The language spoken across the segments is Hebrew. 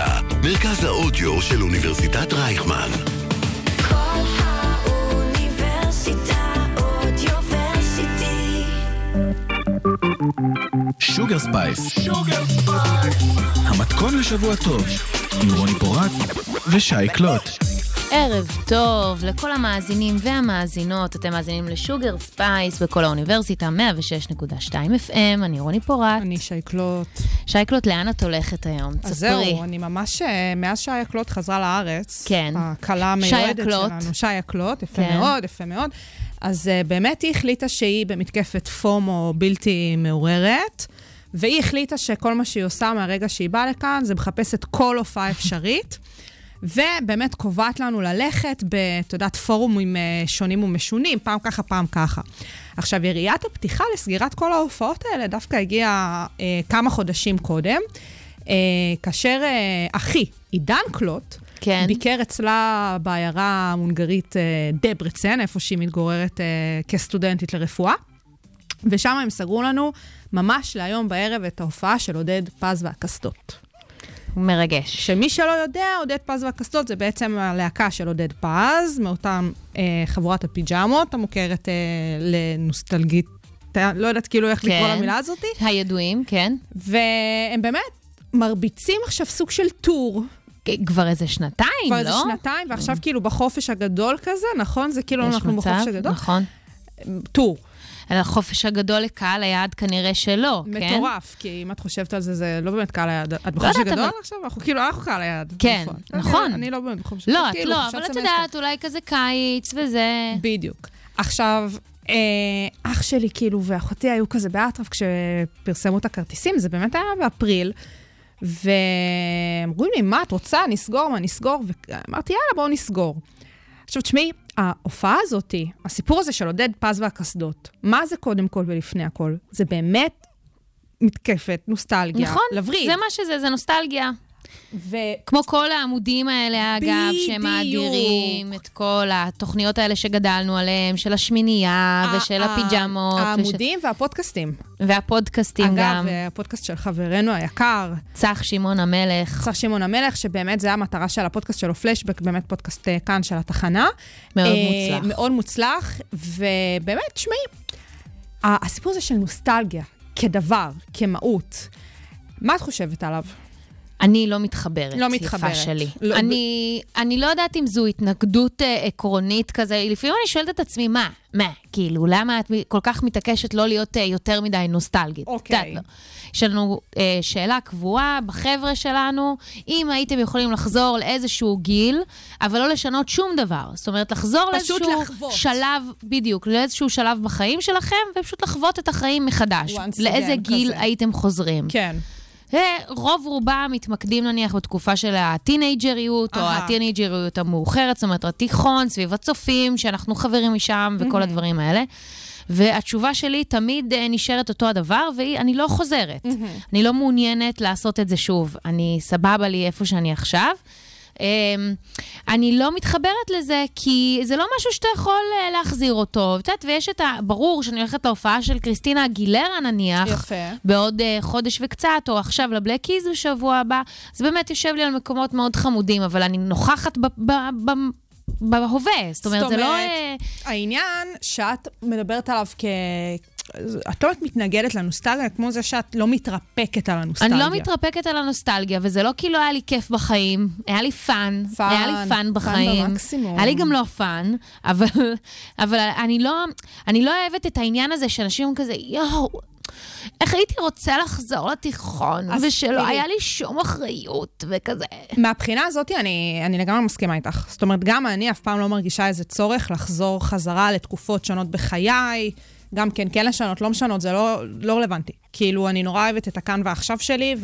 האוניברסיטה, מרכז האודיו של אוניברסיטת רייכמן. קול האוניברסיטה Audioversity. Sugar Spice. המתכון לשבוע טוב, עם רוני פורט ושי קלוט. ערב טוב לכל המאזינים והמאזינות, אתם מאזינים ל Sugar Spice בקול האוניברסיטה, 106.2 FM, אני רוני פורט. אני שייקלוט. שייקלוט, לאן את הולכת היום? אז תספרי. זהו, אני ממש, אה, מאז שייקלוט חזרה לארץ, כן. הכלה המיועדת הקלוט. שלנו, שייקלוט, יפה כן. מאוד, יפה מאוד. אז אה, באמת היא החליטה שהיא במתקפת פומו בלתי מעוררת, והיא החליטה שכל מה שהיא עושה מהרגע שהיא באה לכאן זה מחפשת כל הופעה אפשרית. ובאמת קובעת לנו ללכת ב, את יודעת, פורומים אה, שונים ומשונים, פעם ככה, פעם ככה. עכשיו, יריית הפתיחה לסגירת כל ההופעות האלה דווקא הגיעה אה, כמה חודשים קודם, אה, כאשר אה, אחי, עידן קלוט, כן. ביקר אצלה בעיירה ההונגרית אה, דברצן, איפה שהיא מתגוררת אה, כסטודנטית לרפואה. ושם הם סגרו לנו ממש להיום בערב את ההופעה של עודד פז והקסדות. מרגש. שמי שלא יודע, עודד פז והקסדות זה בעצם הלהקה של עודד פז, מאותם אה, חבורת הפיג'מות, המוכרת אה, לנוסטלגית, לא יודעת כאילו איך כן. לקרוא למילה הזאתי. הידועים, כן. והם באמת מרביצים עכשיו סוג של טור. כבר איזה שנתיים, כבר לא? איזה שנתיים, ועכשיו כאילו בחופש הגדול כזה, נכון? זה כאילו אנחנו מצב, בחופש הגדול. נכון. טור. על החופש הגדול לקהל היעד כנראה שלא, כן? מטורף, כי אם את חושבת על זה, זה לא באמת קהל היעד. את בחופש יודעת, הגדול אבל- עכשיו? אנחנו כאילו, אנחנו קהל היעד. כן, אני- נכון. אני לא באמת בחופש לא, את כאילו, לא, אבל את. יודעת, אולי כזה קיץ וזה. בדיוק. עכשיו, אה, אח שלי כאילו ואחותי היו כזה באטרף כשפרסמו את הכרטיסים, זה באמת היה באפריל, ואמרו לי, מה את רוצה? נסגור, מה נסגור? ואמרתי, יאללה, בואו נסגור. עכשיו, תשמעי, ההופעה הזאתי, הסיפור הזה של עודד פז והקסדות, מה זה קודם כל ולפני הכל? זה באמת מתקפת נוסטלגיה. נכון, לווריד. זה מה שזה, זה נוסטלגיה. ו... כמו כל העמודים האלה, אגב, שהם בדיוק. מאדירים את כל התוכניות האלה שגדלנו עליהן, של השמינייה ושל הפיג'מות. וש- העמודים והפודקאסטים. והפודקאסטים אגב, גם. הפודקאסט של חברנו היקר, צח שמעון המלך, צח שמעון המלך, שבאמת זה המטרה של הפודקאסט שלו, פלשבק, באמת פודקאסט אה, כאן של התחנה. מאוד אה, מוצלח. מאוד מוצלח, ובאמת, תשמעי, הסיפור הזה של נוסטלגיה, כדבר, כמהות, מה את חושבת עליו? אני לא מתחברת, לא מתחברת. יפה שלי. לא, אני, אני לא יודעת אם זו התנגדות אה, עקרונית כזה, לפעמים אני שואלת את עצמי, מה, מה, כאילו, למה את כל כך מתעקשת לא להיות אה, יותר מדי נוסטלגית? אוקיי. יודעת, לא. יש לנו אה, שאלה קבועה בחבר'ה שלנו, אם הייתם יכולים לחזור לאיזשהו גיל, אבל לא לשנות שום דבר. זאת אומרת, לחזור לאיזשהו לחוות. שלב, בדיוק, לאיזשהו שלב בחיים שלכם, ופשוט לחוות את החיים מחדש. לאיזה גיל כזה. הייתם חוזרים? כן. רוב רובם מתמקדים נניח בתקופה של הטינג'ריות, או. הטינג'ריות המאוחרת, זאת אומרת, התיכון, סביב הצופים, שאנחנו חברים משם, וכל הדברים האלה. והתשובה שלי תמיד אה, נשארת אותו הדבר, ואני לא חוזרת. אני לא מעוניינת לעשות את זה שוב. אני, סבבה לי איפה שאני עכשיו. אמ, אני לא מתחברת לזה, כי זה לא משהו שאתה יכול אה, להחזיר אותו. את יודעת, ויש את ה... ברור שאני הולכת להופעה של קריסטינה אגילרה נניח. יפה. בעוד uh, חודש וקצת, או עכשיו לבלק קיז בשבוע הבא, זה באמת יושב לי על מקומות מאוד חמודים, אבל אני נוכחת ב- ב- ב- בהווה. זאת אומרת, זה לא... אומרת, אה, העניין שאת מדברת עליו כ... את לא מתנגדת לנוסטלגיה, כמו זה שאת לא מתרפקת על הנוסטלגיה. אני לא מתרפקת על הנוסטלגיה, וזה לא כי לא היה לי כיף בחיים, היה לי fun, fun, היה לי fun fun בחיים. במקסימום. היה לי גם לא fun, אבל, אבל אני, לא, אני לא אוהבת את העניין הזה שאנשים כזה, יואו, איך הייתי רוצה לחזור לתיכון, ושלא תראי. היה לי שום אחריות, וכזה. מהבחינה הזאת, אני, אני לגמרי מסכימה איתך. זאת אומרת, גם אני אף פעם לא מרגישה איזה צורך לחזור חזרה לתקופות שונות בחיי. גם כן, כן לשנות, לא משנות, זה לא, לא רלוונטי. כאילו, אני נורא אוהבת את הכאן ועכשיו שלי,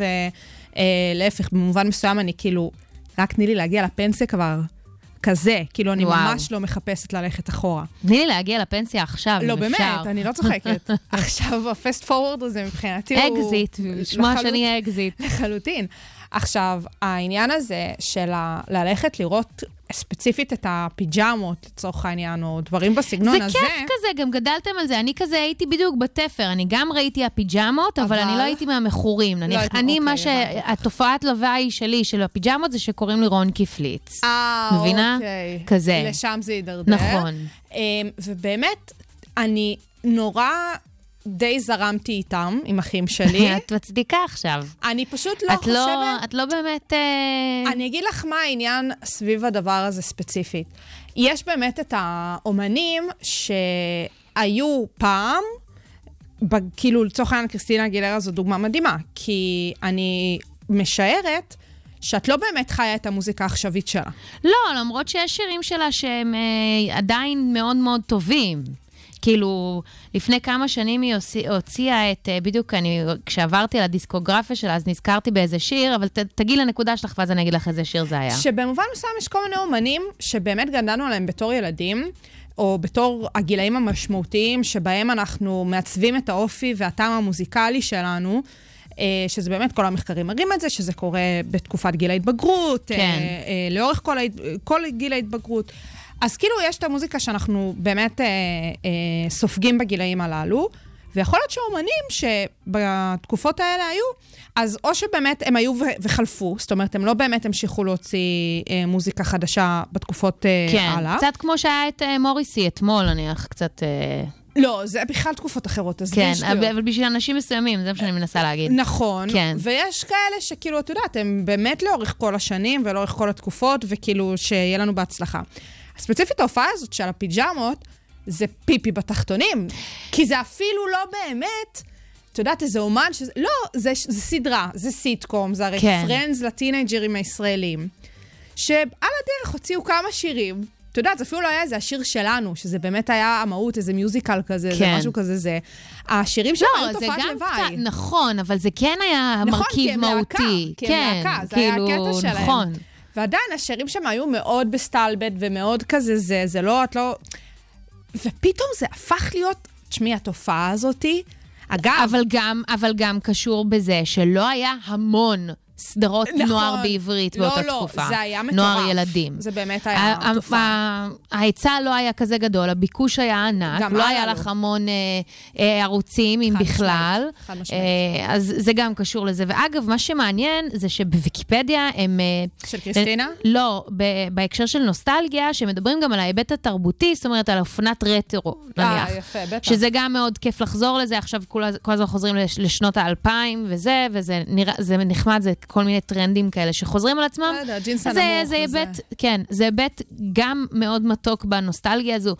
ולהפך, במובן מסוים אני כאילו, רק תני לי להגיע לפנסיה כבר. כזה, כאילו, אני וואו. ממש לא מחפשת ללכת אחורה. תני לי להגיע לפנסיה עכשיו, לא, אם באמת, אפשר. אני לא צוחקת. עכשיו, ה fast forward הזה מבחינתי הוא... אקזיט, לשמוע לחלוט- שאני אקזיט. לחלוטין. עכשיו, העניין הזה של ה- ללכת לראות ספציפית את הפיג'מות, לצורך העניין, או דברים בסגנון זה הזה. כיף כזה, גם גדלתם על זה. אני כזה הייתי בדיוק בתפר, אני גם ראיי הפיג'מות, אבל אבל- אני לא הייתי מהמכורים. נניח, היית- אני, מה אוקיי, שהתופעת לוואי שלי של הפיג'מות זה שקוראים לי רון קיפליץ. אה, מבינה? אוקיי. כזה. לשם זה יידרדר. נכון. אמ, ובאמת, אני נורא די זרמתי איתם, עם אחים שלי. את מצדיקה עכשיו. אני פשוט לא את חושבת... לא, את לא באמת... אה, אני אגיד לך מה העניין סביב הדבר הזה ספציפית. יש באמת את האומנים שהיו פעם, ב- כאילו לצורך העניין קריסטינה גילרה זו דוגמה מדהימה, כי אני משערת שאת לא באמת חיה את המוזיקה העכשווית שלה. לא, למרות שיש שירים שלה שהם אה, עדיין מאוד מאוד טובים. כאילו, לפני כמה שנים היא הוציא- הוציאה את, אה, בדיוק אני, כשעברתי על הדיסקוגרפיה שלה, אז נזכרתי באיזה שיר, אבל ת, תגיעי לנקודה שלך ואז אני אגיד לך איזה שיר זה היה. שבמובן מסוים יש כל מיני אומנים שבאמת גדלנו עליהם בתור ילדים, או בתור הגילאים המשמעותיים שבהם אנחנו מעצבים את האופי והטעם המוזיקלי שלנו. אה, שזה באמת, כל המחקרים מראים את זה, שזה קורה בתקופת גיל ההתבגרות, כן. אה, לאורך כל, כל גיל ההתבגרות. אז כאילו יש את המוזיקה שאנחנו באמת אה, אה, סופגים בגילאים הללו, ויכול להיות שאומנים שבתקופות האלה היו, אז או שבאמת הם היו ו- וחלפו, זאת אומרת, הם לא באמת המשיכו להוציא אה, מוזיקה חדשה בתקופות אה, כן, הלאה. קצת כמו שהיה את אה, מוריסי אתמול, נניח, קצת... אה, לא, זה בכלל תקופות אחרות, אז כן, שטויות. אבל אבל בשביל אנשים מסוימים, זה מה שאני מנסה להגיד. נכון, כן. ויש כאלה שכאילו, את יודעת, הם באמת לאורך כל השנים ולאורך כל התקופות, וכאילו, שיהיה לנו בהצלחה. ספציפית ההופעה הזאת של הפיג'מות, זה פיפי בתחתונים, כי זה אפילו לא באמת... את יודעת, איזה אומן שזה... לא, זה, זה סדרה, זה סיטקום, זה הרי כן. Friends לטינג'רים הישראלים, שעל הדרך הוציאו כמה שירים. את יודעת, זה אפילו לא היה איזה השיר שלנו, שזה באמת היה המהות, איזה musical כזה, זה כן. משהו כזה, זה... השירים שלהם לא, היו זה תופעת גם לוואי. קצת, נכון, אבל זה כן היה נכון, מרכיב כי הם להקה, מהותי. כי הם כן, להקה, זה היה כאילו, הקטע שלהם. נכון. ועדיין, השירים שם היו מאוד בסטלבט ומאוד כזה, זה, זה לא, את לא... ופתאום זה הפך להיות, תשמעי, התופעה הזאתי, אגב, אבל גם, אבל גם קשור בזה שלא היה המון סדרות נכון. נוער בעברית לא, באותה לא, תקופה. זה היה מטורף. נוער ילדים. זה באמת היה תופעה. ההיצע לא היה כזה גדול, הביקוש היה ענק, גם לא היה. לך המון אה, אה, ערוצים, אם בכלל. חד משמעית. אה, אז זה גם קשור לזה. ואגב, מה שמעניין זה שבוויקיפדיה הם... אה, של קריסטינה? לא, ב- בהקשר של נוסטלגיה, שמדברים גם על ההיבט התרבותי, זאת אומרת, על אופנת רטרו, נניח. אה, יפה, בטח. שזה גם מאוד כיף לחזור לזה, עכשיו כל, הז- כל הזמן חוזרים לש, לשנות האלפיים וזה, וזה נראה, זה נחמד, זה כל מיני טרנדים כאלה שחוזרים על עצמם. לא יודע, ג'ינס הנמוך זה. היבט, כן, זה היבט גם מאוד מתוק בנוסטלגיה הזו.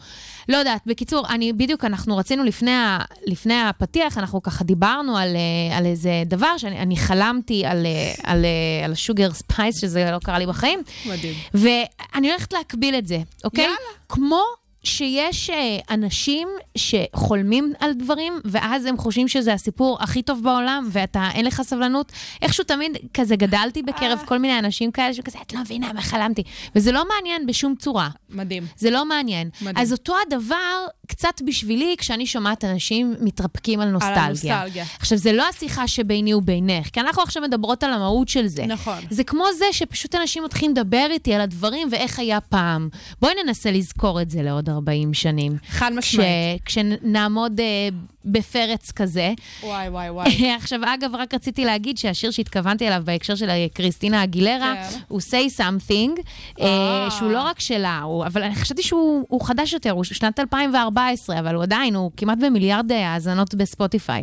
לא יודעת, בקיצור, אני בדיוק, אנחנו רצינו לפני, ה, לפני הפתיח, אנחנו ככה דיברנו על, אה, על איזה דבר שאני אני חלמתי על, אה, על, אה, על ה Sugar Spice, שזה לא קרה לי בחיים. מדהים. ואני הולכת להקביל את זה, אוקיי? יאללה. כמו שיש אה, אנשים שחולמים על דברים, ואז הם חושבים שזה הסיפור הכי טוב בעולם, ואתה, אין לך סבלנות. איכשהו תמיד כזה גדלתי בקרב כל מיני אנשים כאלה שכזה, את לא מבינה מה חלמתי. וזה לא מעניין בשום צורה. מדהים. זה לא מעניין. מדהים. אז אותו הדבר, קצת בשבילי, כשאני שומעת אנשים מתרפקים על נוסטלגיה. הנוסטלגיה. עכשיו, זה לא השיחה שביני ובינך, כי אנחנו עכשיו מדברות על המהות של זה. נכון. זה כמו זה שפשוט אנשים מתחילים לדבר איתי על הדברים ואיך היה פעם. בואי ננסה לזכור את זה לעוד 40 שנים. חד כש, משמעית. כשנעמוד אה, בפרץ כזה. וואי, וואי, וואי. עכשיו, אגב, רק רציתי להגיד שהשיר שהתכוונתי אליו בהקשר של קריסטינה אגילרה, כן. הוא say something, אה, אה. שהוא לא רק שלה, הוא, אבל אני חשבתי שהוא הוא חדש יותר, הוא שנת 2014, אבל הוא עדיין, הוא כמעט במיליארד אה, האזנות בספוטיפיי.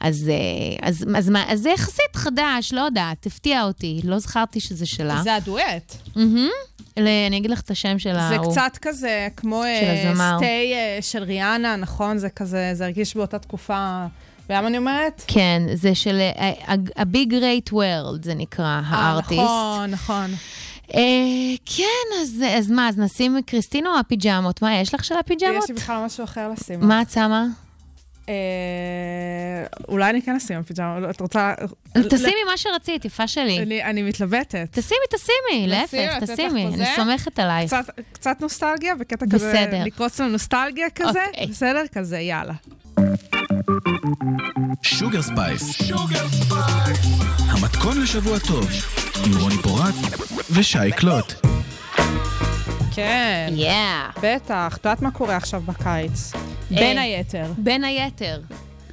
אז, אה, אז, אז, מה- אז זה יחסית חדש, לא יודעת, הפתיע אותי, לא זכרתי שזה שלה. זה הדואט. מהמם. ל- אני אגיד לך את השם של זה ההוא. קצת כזה כמו של הזמר. סטי של ריאנה, נכון? זה כזה, זה הרגיש באותה תקופה. ולמה אני אומרת? כן, זה של Big Great World, זה נקרא, אה, הארטיסט. נכון, נכון. אה, כן, אז, אז מה, אז נשים קריסטינה או הפיג'מות? מה, יש לך של הפיג'מות? יש לי בכלל משהו אחר לשים. מה את שמה? אה, אולי אני כן אשים פיג'מה, לא, את רוצה... תשימי מה שרצית, יפה שלי. אני- אני מתלבטת. תשימי, תשימי, להפך, תשימי? אני סומכת עלייך. קצת- קצת נוסטלגיה וקטע כזה. לקרוץ לנוסטלגיה כזה, אוקיי. בסדר? כזה, יאללה. Sugar Spice. המתכון לשבוע טוב, עם רוני פורט ושי קלוט. כן. Yeah. בטח. את יודעת מה קורה עכשיו בקיץ? בין היתר. בין היתר.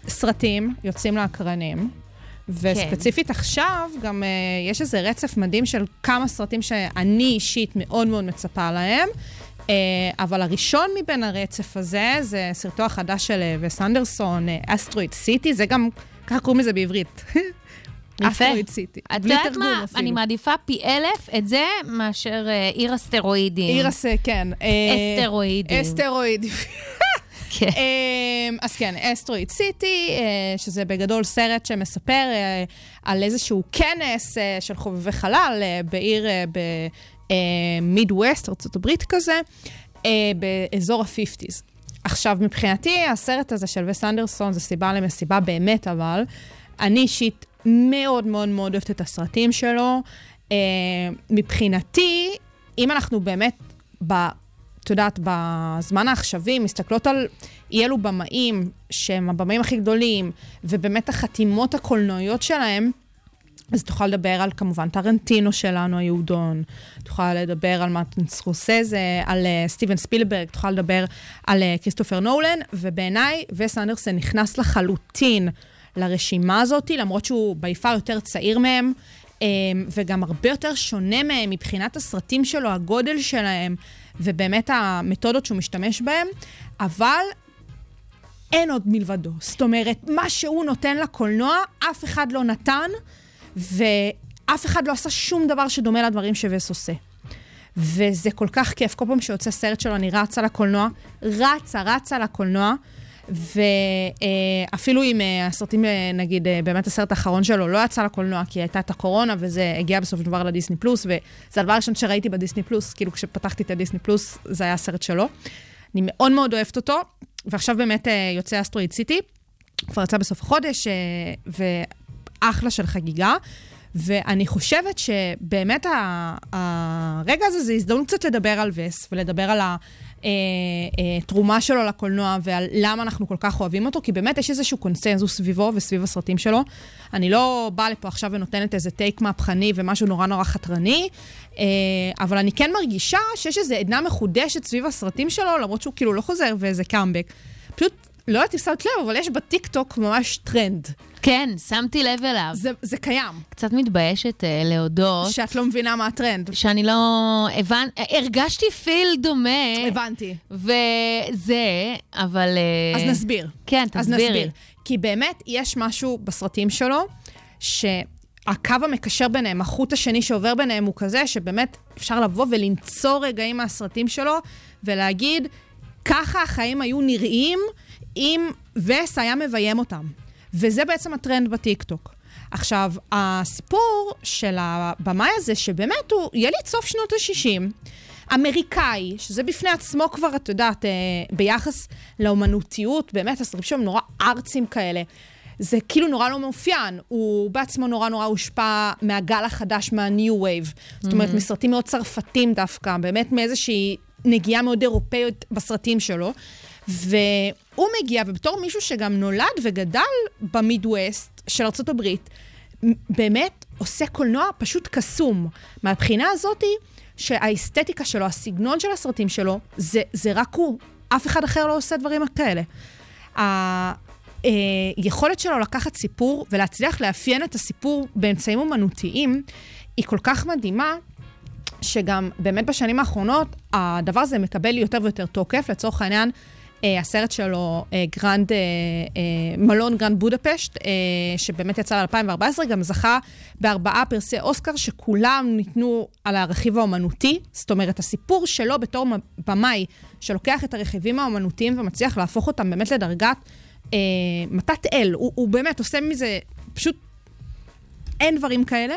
סרטים יוצאים לאקרנים, וספציפית עכשיו גם uh, יש איזה רצף מדהים של כמה סרטים שאני אישית מאוד מאוד מצפה להם. Uh, אבל הראשון מבין הרצף הזה, זה סרטו החדש של אה, וס אנדרסון, אסטרואיד סיטי, זה גם, ככה קוראים לזה בעברית. אסטרואיד סיטי. את יודעת מה? אפילו. אני מעדיפה פי אלף את זה מאשר אה, עיר הסטרואידים. עיר הס... כן. אה, אסטרואידים. אסטרואידים. כן. אמ, אז כן, אסטרואיד סיטי, אה, שזה בגדול סרט שמספר אה, על איזשהו כנס אה, של חובבי חלל אה, בעיר במיד ווסט, ארה"ב כזה, אה, באזור ה-50's. עכשיו, מבחינתי, הסרט הזה של וס אנדרסון זה סיבה למסיבה באמת, אבל אני אישית מאוד מאוד מאוד אוהבת את הסרטים שלו. אה, מבחינתי, אם אנחנו באמת. את יודעת, בזמן העכשווי, מסתכלות על אי אלו במאים שהם הבמאים הכי גדולים, ובאמת החתימות הקולנועיות שלהם, אז תוכל לדבר על כמובן טרנטינו שלנו, היהודון, תוכל לדבר על מרטין סקורסזה, על uh, סטיבן ספילברג, תוכל לדבר על uh, כריסטופר נולן, ובעיניי וס אנדרסן נכנס לחלוטין לרשימה הזאת, למרות שהוא ביפר יותר צעיר מהם, um, וגם הרבה יותר שונה מהם מבחינת הסרטים שלו, הגודל שלהם, ובאמת המתודות שהוא משתמש בהם, אבל אין עוד מלבדו. זאת אומרת, מה שהוא נותן לקולנוע, אף אחד לא נתן, ואף אחד לא עשה שום דבר שדומה לדברים שווסט עושה. וזה כל כך כיף, כל פעם שיוצא סרט שלו, אני רצה לקולנוע, רצה, רצה לקולנוע, ואפילו אם אה, הסרטים, אה, נגיד, אה, באמת הסרט האחרון שלו לא יצא לקולנוע, כי הייתה את הקורונה, וזה הגיע בסופו של דבר לדיסני פלוס, וזה הדבר הראשון שראיתי בדיסני פלוס, כאילו כשפתחתי את הדיסני פלוס, זה היה הסרט שלו. אני מאוד מאוד אוהבת אותו, ועכשיו באמת יוצא אסטרואיד סיטי, כבר יצא בסוף החודש, אה, ואחלה של חגיגה. ואני חושבת שבאמת הרגע הזה זה הזדמנות קצת לדבר על וס, ולדבר על התרומה שלו לקולנוע ועל למה אנחנו כל כך אוהבים אותו, כי באמת יש איזשהו קונצנזוס סביבו וסביב הסרטים שלו. אני לא באה לפה עכשיו ונותנת איזה take מהפכני ומשהו נורא נורא חתרני, אה, אבל אני כן מרגישה שיש איזו עדנה מחודשת סביב הסרטים שלו, למרות שהוא כאילו לא חוזר ואיזה קאמבק. פשוט, לא יודעת אם שמת לב, אבל יש בטיקטוק ממש טרנד. כן, שמתי לב אליו. זה, זה קיים. קצת מתביישת אה, להודות. שאת לא מבינה מה הטרנד. שאני לא... הבנ... הרגשתי feel דומה. הבנתי. וזה, אבל... אה, אז נסביר. כן, אז תסבירי. נסביר. כי באמת יש משהו בסרטים שלו, שהקו המקשר ביניהם, החוט השני שעובר ביניהם הוא כזה, שבאמת אפשר לבוא ולמצוא רגעים מהסרטים שלו, ולהגיד, ככה החיים היו נראים אם וס היה מביים אותם. וזה בעצם הטרנד בטיקטוק. עכשיו, הסיפור של הבמאי הזה, שבאמת הוא יליד סוף שנות ה-60, אמריקאי, שזה בפני עצמו כבר, את יודעת, אה, ביחס לאומנותיות, באמת, הסרטים הם נורא ארצים כאלה. זה כאילו נורא לא מאופיין. הוא בעצמו נורא נורא הושפע מהגל החדש, מה-new wave. זאת אומרת, מסרטים מאוד צרפתים דווקא, באמת מאיזושהי נגיעה מאוד אירופאית בסרטים שלו. והוא מגיע, ובתור מישהו שגם נולד וגדל במידווסט של ארה"ב, באמת עושה קולנוע פשוט קסום. מהבחינה הזאתי, שהאסתטיקה שלו, הסגנון של הסרטים שלו, זה, זה רק הוא. אף אחד אחר לא עושה דברים כאלה. היכולת שלו לקחת סיפור ולהצליח לאפיין את הסיפור באמצעים אומנותיים, היא כל כך מדהימה, שגם באמת בשנים האחרונות הדבר הזה מקבל יותר ויותר תוקף. לצורך העניין, אה, הסרט שלו, אה, גרנד, אה, אה, מלון גרנד בודפשט, אה, שבאמת יצא ב-2014, גם זכה בארבעה פרסי אוסקר, שכולם ניתנו על הרכיב האומנותי. זאת אומרת, הסיפור שלו בתור במאי, שלוקח את הרכיבים האומנותיים ומצליח להפוך אותם באמת לדרגת אה, מתת אל. הוא, הוא באמת עושה מזה, פשוט אין דברים כאלה.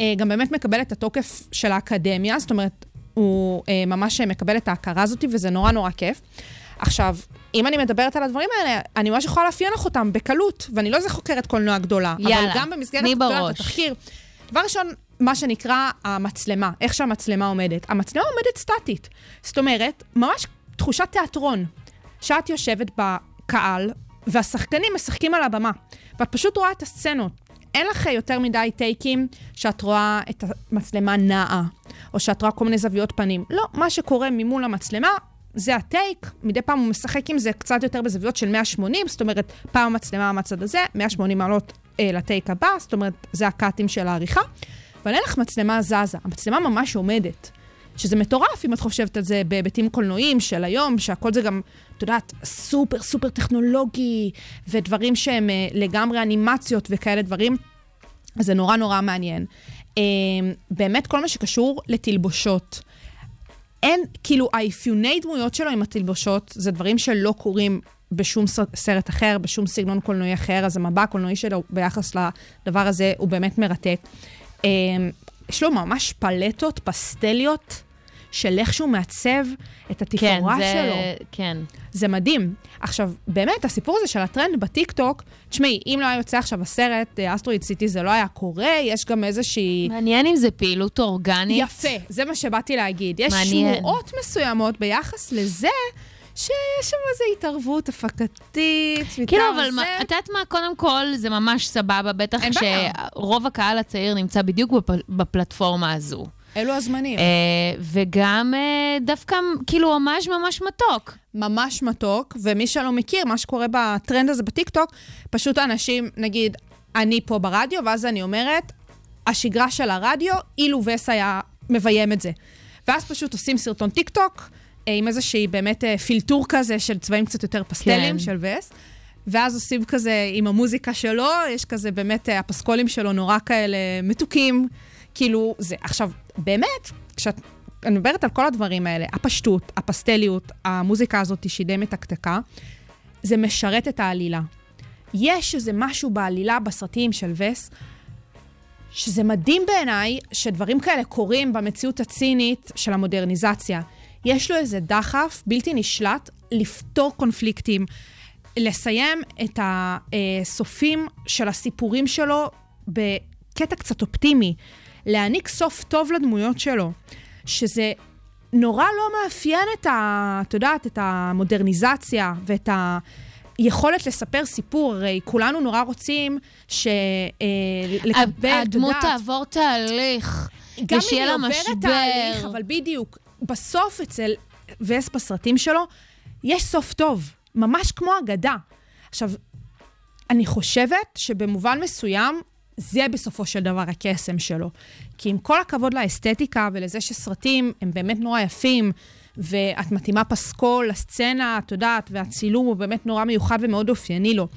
אה, גם באמת מקבל את התוקף של האקדמיה, זאת אומרת, הוא אה, ממש מקבל את ההכרה הזאת, וזה נורא נורא כיף. עכשיו, אם אני מדברת על הדברים האלה, אני ממש יכולה לאפיין לך אותם בקלות, ואני לא איזה חוקרת קולנוע גדולה. יאללה, אבל גם במסגרת בראש. התחקיר. דבר ראשון, מה שנקרא המצלמה, איך שהמצלמה עומדת. המצלמה עומדת סטטית. זאת אומרת, ממש תחושת תיאטרון. שאת יושבת בקהל, והשחקנים משחקים על הבמה, ואת פשוט רואה את הסצנות. אין לך יותר מדי טייקים שאת רואה את המצלמה נעה. או שאת רואה כל מיני זוויות פנים. לא, מה שקורה ממול המצלמה, זה הטייק, מדי פעם הוא משחק עם זה קצת יותר בזוויות של 180, זאת אומרת, פעם המצלמה מהצד הזה, 180 מעלות אה, לטייק הבא, זאת אומרת, זה הקאטים של העריכה, אבל אין לך מצלמה זזה, המצלמה ממש עומדת. שזה מטורף אם את חושבת על זה בהיבטים קולנועיים של היום, שהכל זה גם, את יודעת, סופר סופר טכנולוגי, ודברים שהם אה, לגמרי אנימציות וכאלה דברים. אז זה נורא נורא מעניין. אה, באמת כל מה שקשור לתלבושות. אין, כאילו, האפיוני דמויות שלו עם התלבושות, זה דברים שלא קורים בשום סרט אחר, בשום סגנון קולנועי אחר, אז המבע הקולנועי שלו ביחס לדבר הזה הוא באמת מרתק. אה, יש לו ממש פלטות פסטליות של איך שהוא מעצב את התפאורה כן, שלו. זה... כן. זה מדהים. עכשיו, באמת, הסיפור הזה של הטרנד בטיקטוק, תשמעי, אם לא היה יוצא עכשיו הסרט, אה, אסטרואיד סיטי, זה לא היה קורה, יש גם איזושהי... מעניין אם זה פעילות אורגנית. יפה, זה מה שבאתי להגיד. יש מעניין. שמועות מסוימות ביחס לזה, שיש שם איזו התערבות הפקתית, כאילו, אבל מה-. את יודעת מה? קודם כל, זה ממש סבבה, בטח. שרוב הקהל הצעיר נמצא בדיוק בפ- בפלטפורמה הזו. אלו הזמנים. אה, וגם אה, דווקא, כאילו, ממש ממש מתוק. ממש מתוק, ומי שלא מכיר, מה שקורה בטרנד הזה בטיקטוק, פשוט האנשים, נגיד, אני פה ברדיו, ואז אני אומרת, השגרה של הרדיו, אילו וס היה מביים את זה. ואז פשוט עושים סרטון טיקטוק, אה, עם איזושהי באמת פילטור כזה של צבעים קצת יותר פסטלים כן. של וס. ואז עושים כזה עם המוזיקה שלו, יש כזה באמת, הפסקולים שלו נורא כאלה מתוקים. כאילו, זה, עכשיו, באמת, כשאת אני מדברת על כל הדברים האלה, הפשטות, הפסטליות, המוזיקה הזאת שהיא די מתקתקה, זה משרת את העלילה. יש איזה משהו בעלילה בסרטים של וס, שזה מדהים בעיניי שדברים כאלה קורים במציאות הצינית של המודרניזציה. יש לו איזה דחף בלתי נשלט לפתור קונפליקטים, לסיים את הסופים של הסיפורים שלו בקטע קצת אופטימי, להעניק סוף טוב לדמויות שלו, שזה נורא לא מאפיין את ה... את יודעת, את המודרניזציה ואת ה... יכולת לספר סיפור, הרי כולנו נורא רוצים ש... אה, את הדמות יודעת, תעבור תהליך, גם אם היא עוברת. תהליך, אבל בדיוק, בסוף אצל וס בסרטים שלו, יש סוף טוב, ממש כמו אגדה. עכשיו, אני חושבת שבמובן מסוים, זה בסופו של דבר הקסם שלו. כי עם כל הכבוד לאסתטיקה ולזה שסרטים הם באמת נורא יפים, ואת מתאימה פסקול לסצנה, את יודעת, והצילום הוא באמת נורא מיוחד ומאוד אופייני לו.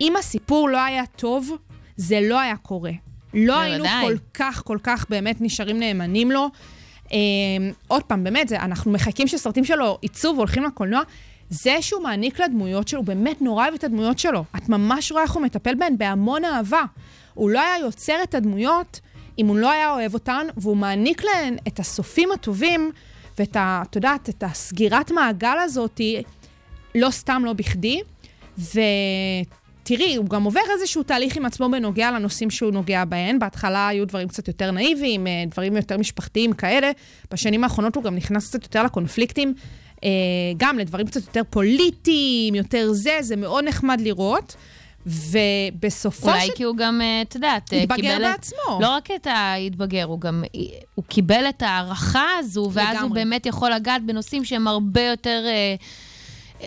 אם הסיפור לא היה טוב, זה לא היה קורה. לא היינו. כל כך, כל כך באמת נשארים נאמנים לו. אה, עוד פעם, באמת, זה, אנחנו מחכים שסרטים שלו יצאו והולכים לקולנוע. זה שהוא מעניק לדמויות שלו, הוא באמת נורא אוהב את הדמויות שלו. את ממש רואה איך הוא מטפל בהן בהמון אהבה. הוא לא היה יוצר את הדמויות אם הוא לא היה אוהב אותן, והוא מעניק להן את הסופים הטובים ואת ה... את יודעת, את הסגירת מעגל הזאתי, לא סתם, לא בכדי. ותראי, הוא גם עובר איזשהו תהליך עם עצמו בנוגע לנושאים שהוא נוגע בהן. בהתחלה היו דברים קצת יותר נאיביים, אה, דברים יותר משפחתיים כאלה. בשנים האחרונות הוא גם נכנס קצת יותר לקונפליקטים, אה, גם לדברים קצת יותר פוליטיים, יותר זה, זה מאוד נחמד לראות. ובסופו אולי של... כי הוא גם, אה, את יודעת, אה, התבגר קיבל את- בעצמו. לא רק את ההתבגר, הוא גם, הוא קיבל את ההערכה הזו, ואז הוא לגמרי. באמת יכול לגעת בנושאים שהם הרבה יותר אה,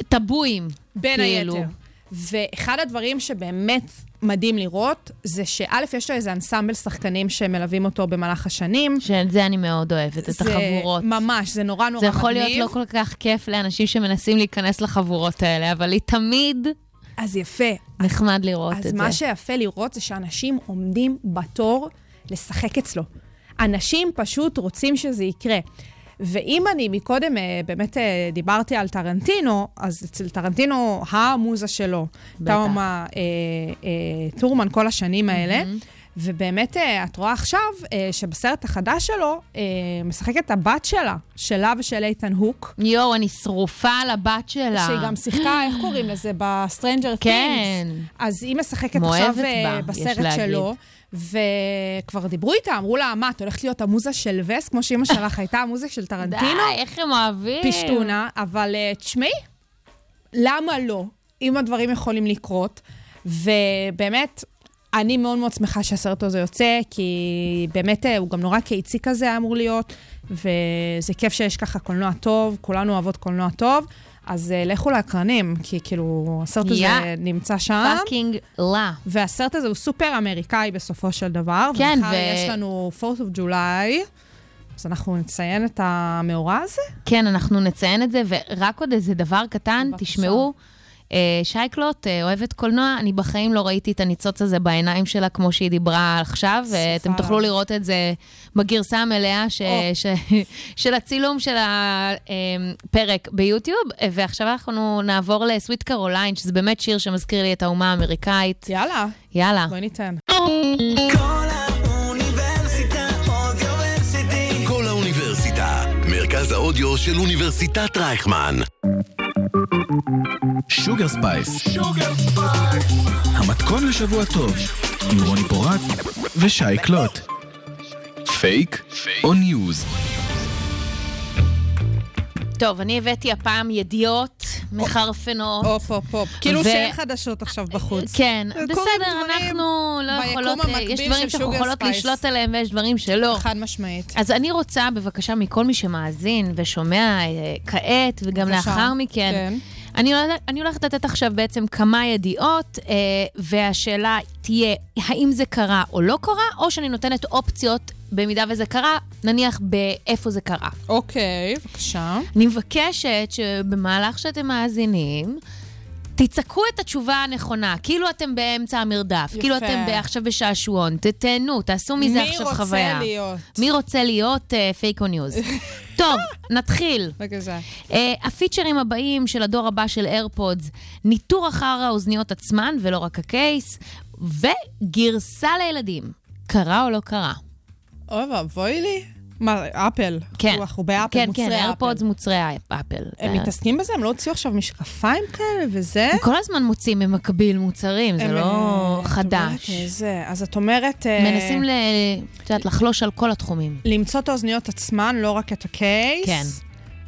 טבויים. בין כאילו. היתר. ואחד הדברים שבאמת מדהים לראות, זה שא', יש לו איזה אנסמבל שחקנים שמלווים אותו במהלך השנים. שאת זה אני מאוד אוהבת, את זה החבורות. ממש, זה נורא נורא זה מגניב. יכול להיות לא כל כך כיף לאנשים שמנסים להיכנס לחבורות האלה, אבל היא תמיד אז יפה. נחמד לראות אז את מה זה. שיפה לראות זה שאנשים עומדים בתור לשחק אצלו. אנשים פשוט רוצים שזה יקרה. ואם אני מקודם אה, באמת אה, דיברתי על טרנטינו, אז אצל טרנטינו המוזה שלו. זאת אומה אה, אה, טורמן כל השנים האלה. ובאמת, אה, את רואה עכשיו אה, שבסרט החדש שלו אה, משחקת הבת שלה, שלה ושל איתן הוק. יואו, אני שרופה על הבת שלה. שהיא גם שיחקה, איך קוראים לזה? ב Stranger כן. אז היא משחקת עכשיו בה, בסרט. שלו, וכבר דיברו איתה, אמרו לה, מה, את הולכת להיות המוזה של וס, כמו שאימא שלך הייתה המוזה של טרנטינו? די, איך הם אוהבים. פשטונה, אבל תשמעי, למה לא, אם הדברים יכולים לקרות? ובאמת, אני מאוד מאוד שמחה שהסרט הזה יוצא, כי באמת אה, הוא גם נורא קיצי כזה אמור להיות. וזה כיף שיש ככה קולנוע טוב, כולנו אוהבות קולנוע טוב, אז uh, לכו לאקרנים, כי כאילו, הסרט הזה yeah. נמצא שם. fucking לה. והסרט הזה הוא סופר אמריקאי בסופו של דבר. כן, ו- יש לנו 4th of July, אז אנחנו נציין את המאורע הזה. כן, אנחנו נציין את זה, ורק עוד איזה דבר קטן. תשמעו. אה, שייקלוט אה, אוהבת קולנוע, אני בחיים לא ראיתי את הניצוץ הזה בעיניים שלה כמו שהיא דיברה עכשיו, ואתם סליחה. תוכלו לראות את זה בגרסה המלאה ש. ש, של הצילום של הפרק ביוטיוב. אה, ועכשיו אנחנו נעבור לסוויט קרוליין, שזה באמת שיר שמזכיר לי את האומה האמריקאית. יאללה, יאללה. בואי ניתן. כל האוניברסיטה, מרכז האודיו של אוניברסיטת רייכמן. שוגר ספייס. המתכון לשבוע טוב, עם רוני פורט ושי קלוט. פייק או ניוז? טוב, אני הבאתי הפעם ידיעות מחרפנות. הופ, הופ, הופ. כאילו שאין חדשות עכשיו בחוץ. כן, בסדר, אנחנו לא יכולות, אה, יש דברים שאנחנו יכולות. לשלוט עליהם ויש דברים שלא. חד משמעית. אז אני רוצה, בבקשה, מכל מי שמאזין ושומע אה, כעת, וגם. לאחר מכן, כן. אני, אני הולכת לתת עכשיו בעצם כמה ידיעות, אה, והשאלה תהיה, האם זה קרה או לא קרה, או שאני נותנת אופציות במידה וזה קרה, נניח באיפה זה קרה. אוקיי, בבקשה. אני מבקשת שבמהלך שאתם מאזינים, תצעקו את התשובה הנכונה, כאילו אתם באמצע המרדף, יפה. כאילו אתם עכשיו בשעשועון, תיהנו, תעשו מזה עכשיו מי חוויה. רוצה להיות? מי רוצה להיות פייק או ניוז? טוב, נתחיל. בבקשה. אה, הפיצ'רים הבאים של הדור הבא של איירפודס, ניטור אחר האוזניות עצמן, ולא רק הקייס, וגרסה לילדים. קרה או לא קרה? אוי ואבוי לי. מה, אפל? כן. אנחנו באפל, כן, מוצרי כן, אפל. איירפודס מוצרי אפל. הם אה, מתעסקים בזה? הם לא הוציאו עכשיו משקפיים כאלה וזה? הם כל הזמן מוציאים במקביל מוצרים, זה הם, לא אה, חדש. זה. אז את אומרת... אה, מנסים, ל- את יודעת, לחלוש על כל התחומים. למצוא את האוזניות עצמן, לא רק את הקייס. כן.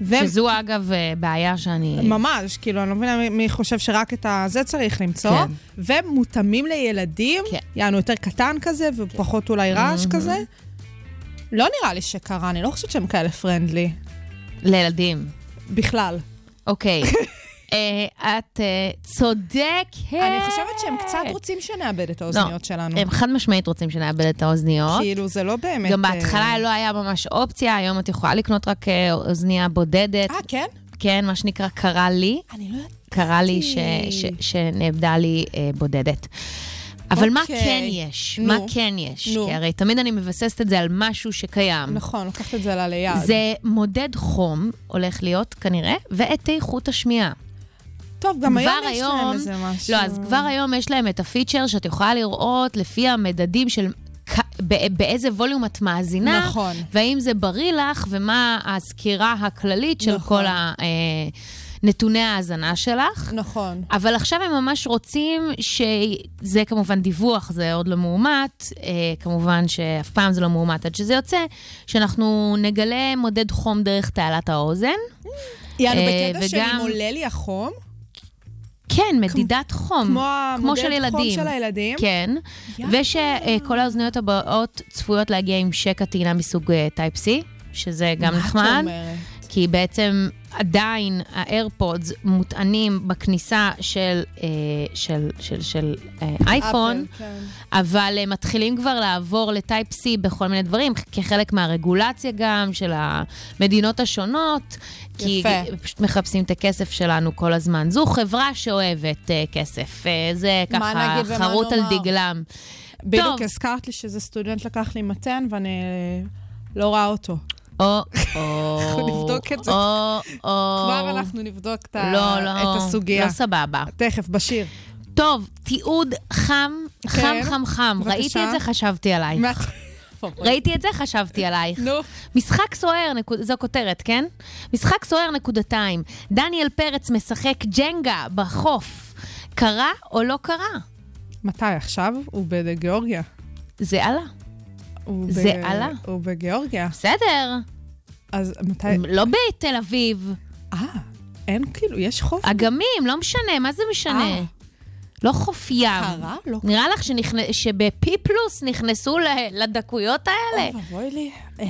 ו- שזו אגב אה, בעיה שאני... ממש, כאילו, אני לא מבינה מי- חושב שרק את הזה צריך למצוא. כן. ומותאמים לילדים, כן. יענו יותר קטן כזה, ופחות אולי רעש כזה. לא נראה לי שקרה, אני לא חושבת שהם כאלה פרנדלי. לילדים. בכלל. אוקיי. אה, את אה, צודקת. אני חושבת שהם קצת רוצים שנאבד את האוזניות שלנו. הם חד משמעית רוצים שנאבד את האוזניות. כאילו, זה לא באמת... גם אה, בהתחלה לא היה ממש אופציה, היום את יכולה לקנות רק אוזנייה בודדת. אה, כן? כן, מה שנקרא, קרה לי. אני לא יודעת. קרה לי שנאבדה לי בודדת. אבל מה אוקיי. כן יש? נו. מה כן יש? נו. כי הרי תמיד אני מבססת את זה על משהו שקיים. נכון, לקחת את זה לה ליד. זה מודד חום, הולך להיות כנראה, ואת איכות השמיעה. טוב, גם היום יש היום- להם איזה משהו. לא, אז כבר היום יש להם את הפיצ'ר שאת יכולה לראות לפי המדדים של באיזה ווליום את מאזינה, נכון. והאם זה בריא לך, ומה הסקירה הכללית של נכון. כל ה- אה, נתוני ההאזנה שלך. נכון. אבל עכשיו הם ממש רוצים, שזה כמובן דיווח, זה עוד לא מאומת, אה, כמובן שאף פעם זה לא מאומת עד שזה יוצא, שאנחנו נגלה מודד חום דרך תעלת האוזן. יענו, אה, בקטע שאם וגם- עולה לי החום, כן, מדידת חום. כמו כמו המודד של חום. של הילדים. כן, ושכל האוזניות הבאות צפויות להגיע עם שקע טעינה מסוג אה, Type C, שזה גם מה את נחמד. אומרת? כי בעצם עדיין האיירפודס מוטענים בכניסה של, אה, של, של, של אה, אייפון, אפל, כן. אבל הם מתחילים כבר לעבור ל Type C בכל מיני דברים, כחלק מהרגולציה גם של המדינות השונות, כי יפה. פשוט מחפשים את הכסף שלנו כל הזמן. זו חברה שאוהבת אה, כסף, אה, זה ככה חרוט על? דגלם. בדיוק. הזכרת לי שזה סטודנט לקח לי מתן, ואני לא רואה אותו. או, או, אנחנו נבדוק את זה. או, או. כבר אנחנו נבדוק את ה- לא, לא, הסוגיה. לא סבבה. תכף, בשיר. טוב, תיעוד חם, חם, כן, חם, חם. בבקשה. ראיתי את זה, חשבתי עלייך. ראיתי את זה, חשבתי עלייך. נו. משחק סוער, נקוד... זו כותרת, כן? משחק סוער נקודתיים. דניאל פרץ משחק ג'נגה בחוף. קרה או לא קרה? מתי? עכשיו? הוא בגיאורגיה. זה עלה. זה ב- עלה. הוא בגיאורגיה. בסדר. אז מתי... לא בתל אביב. אה, אין כאילו, יש חוף? אגמים, לא משנה, מה זה משנה? אה. לא חוף ים. קרה? לא נראה לך שנכנ... שבפי פלוס נכנסו ל... לדקויות האלה? אוי ואבוי לי. אה,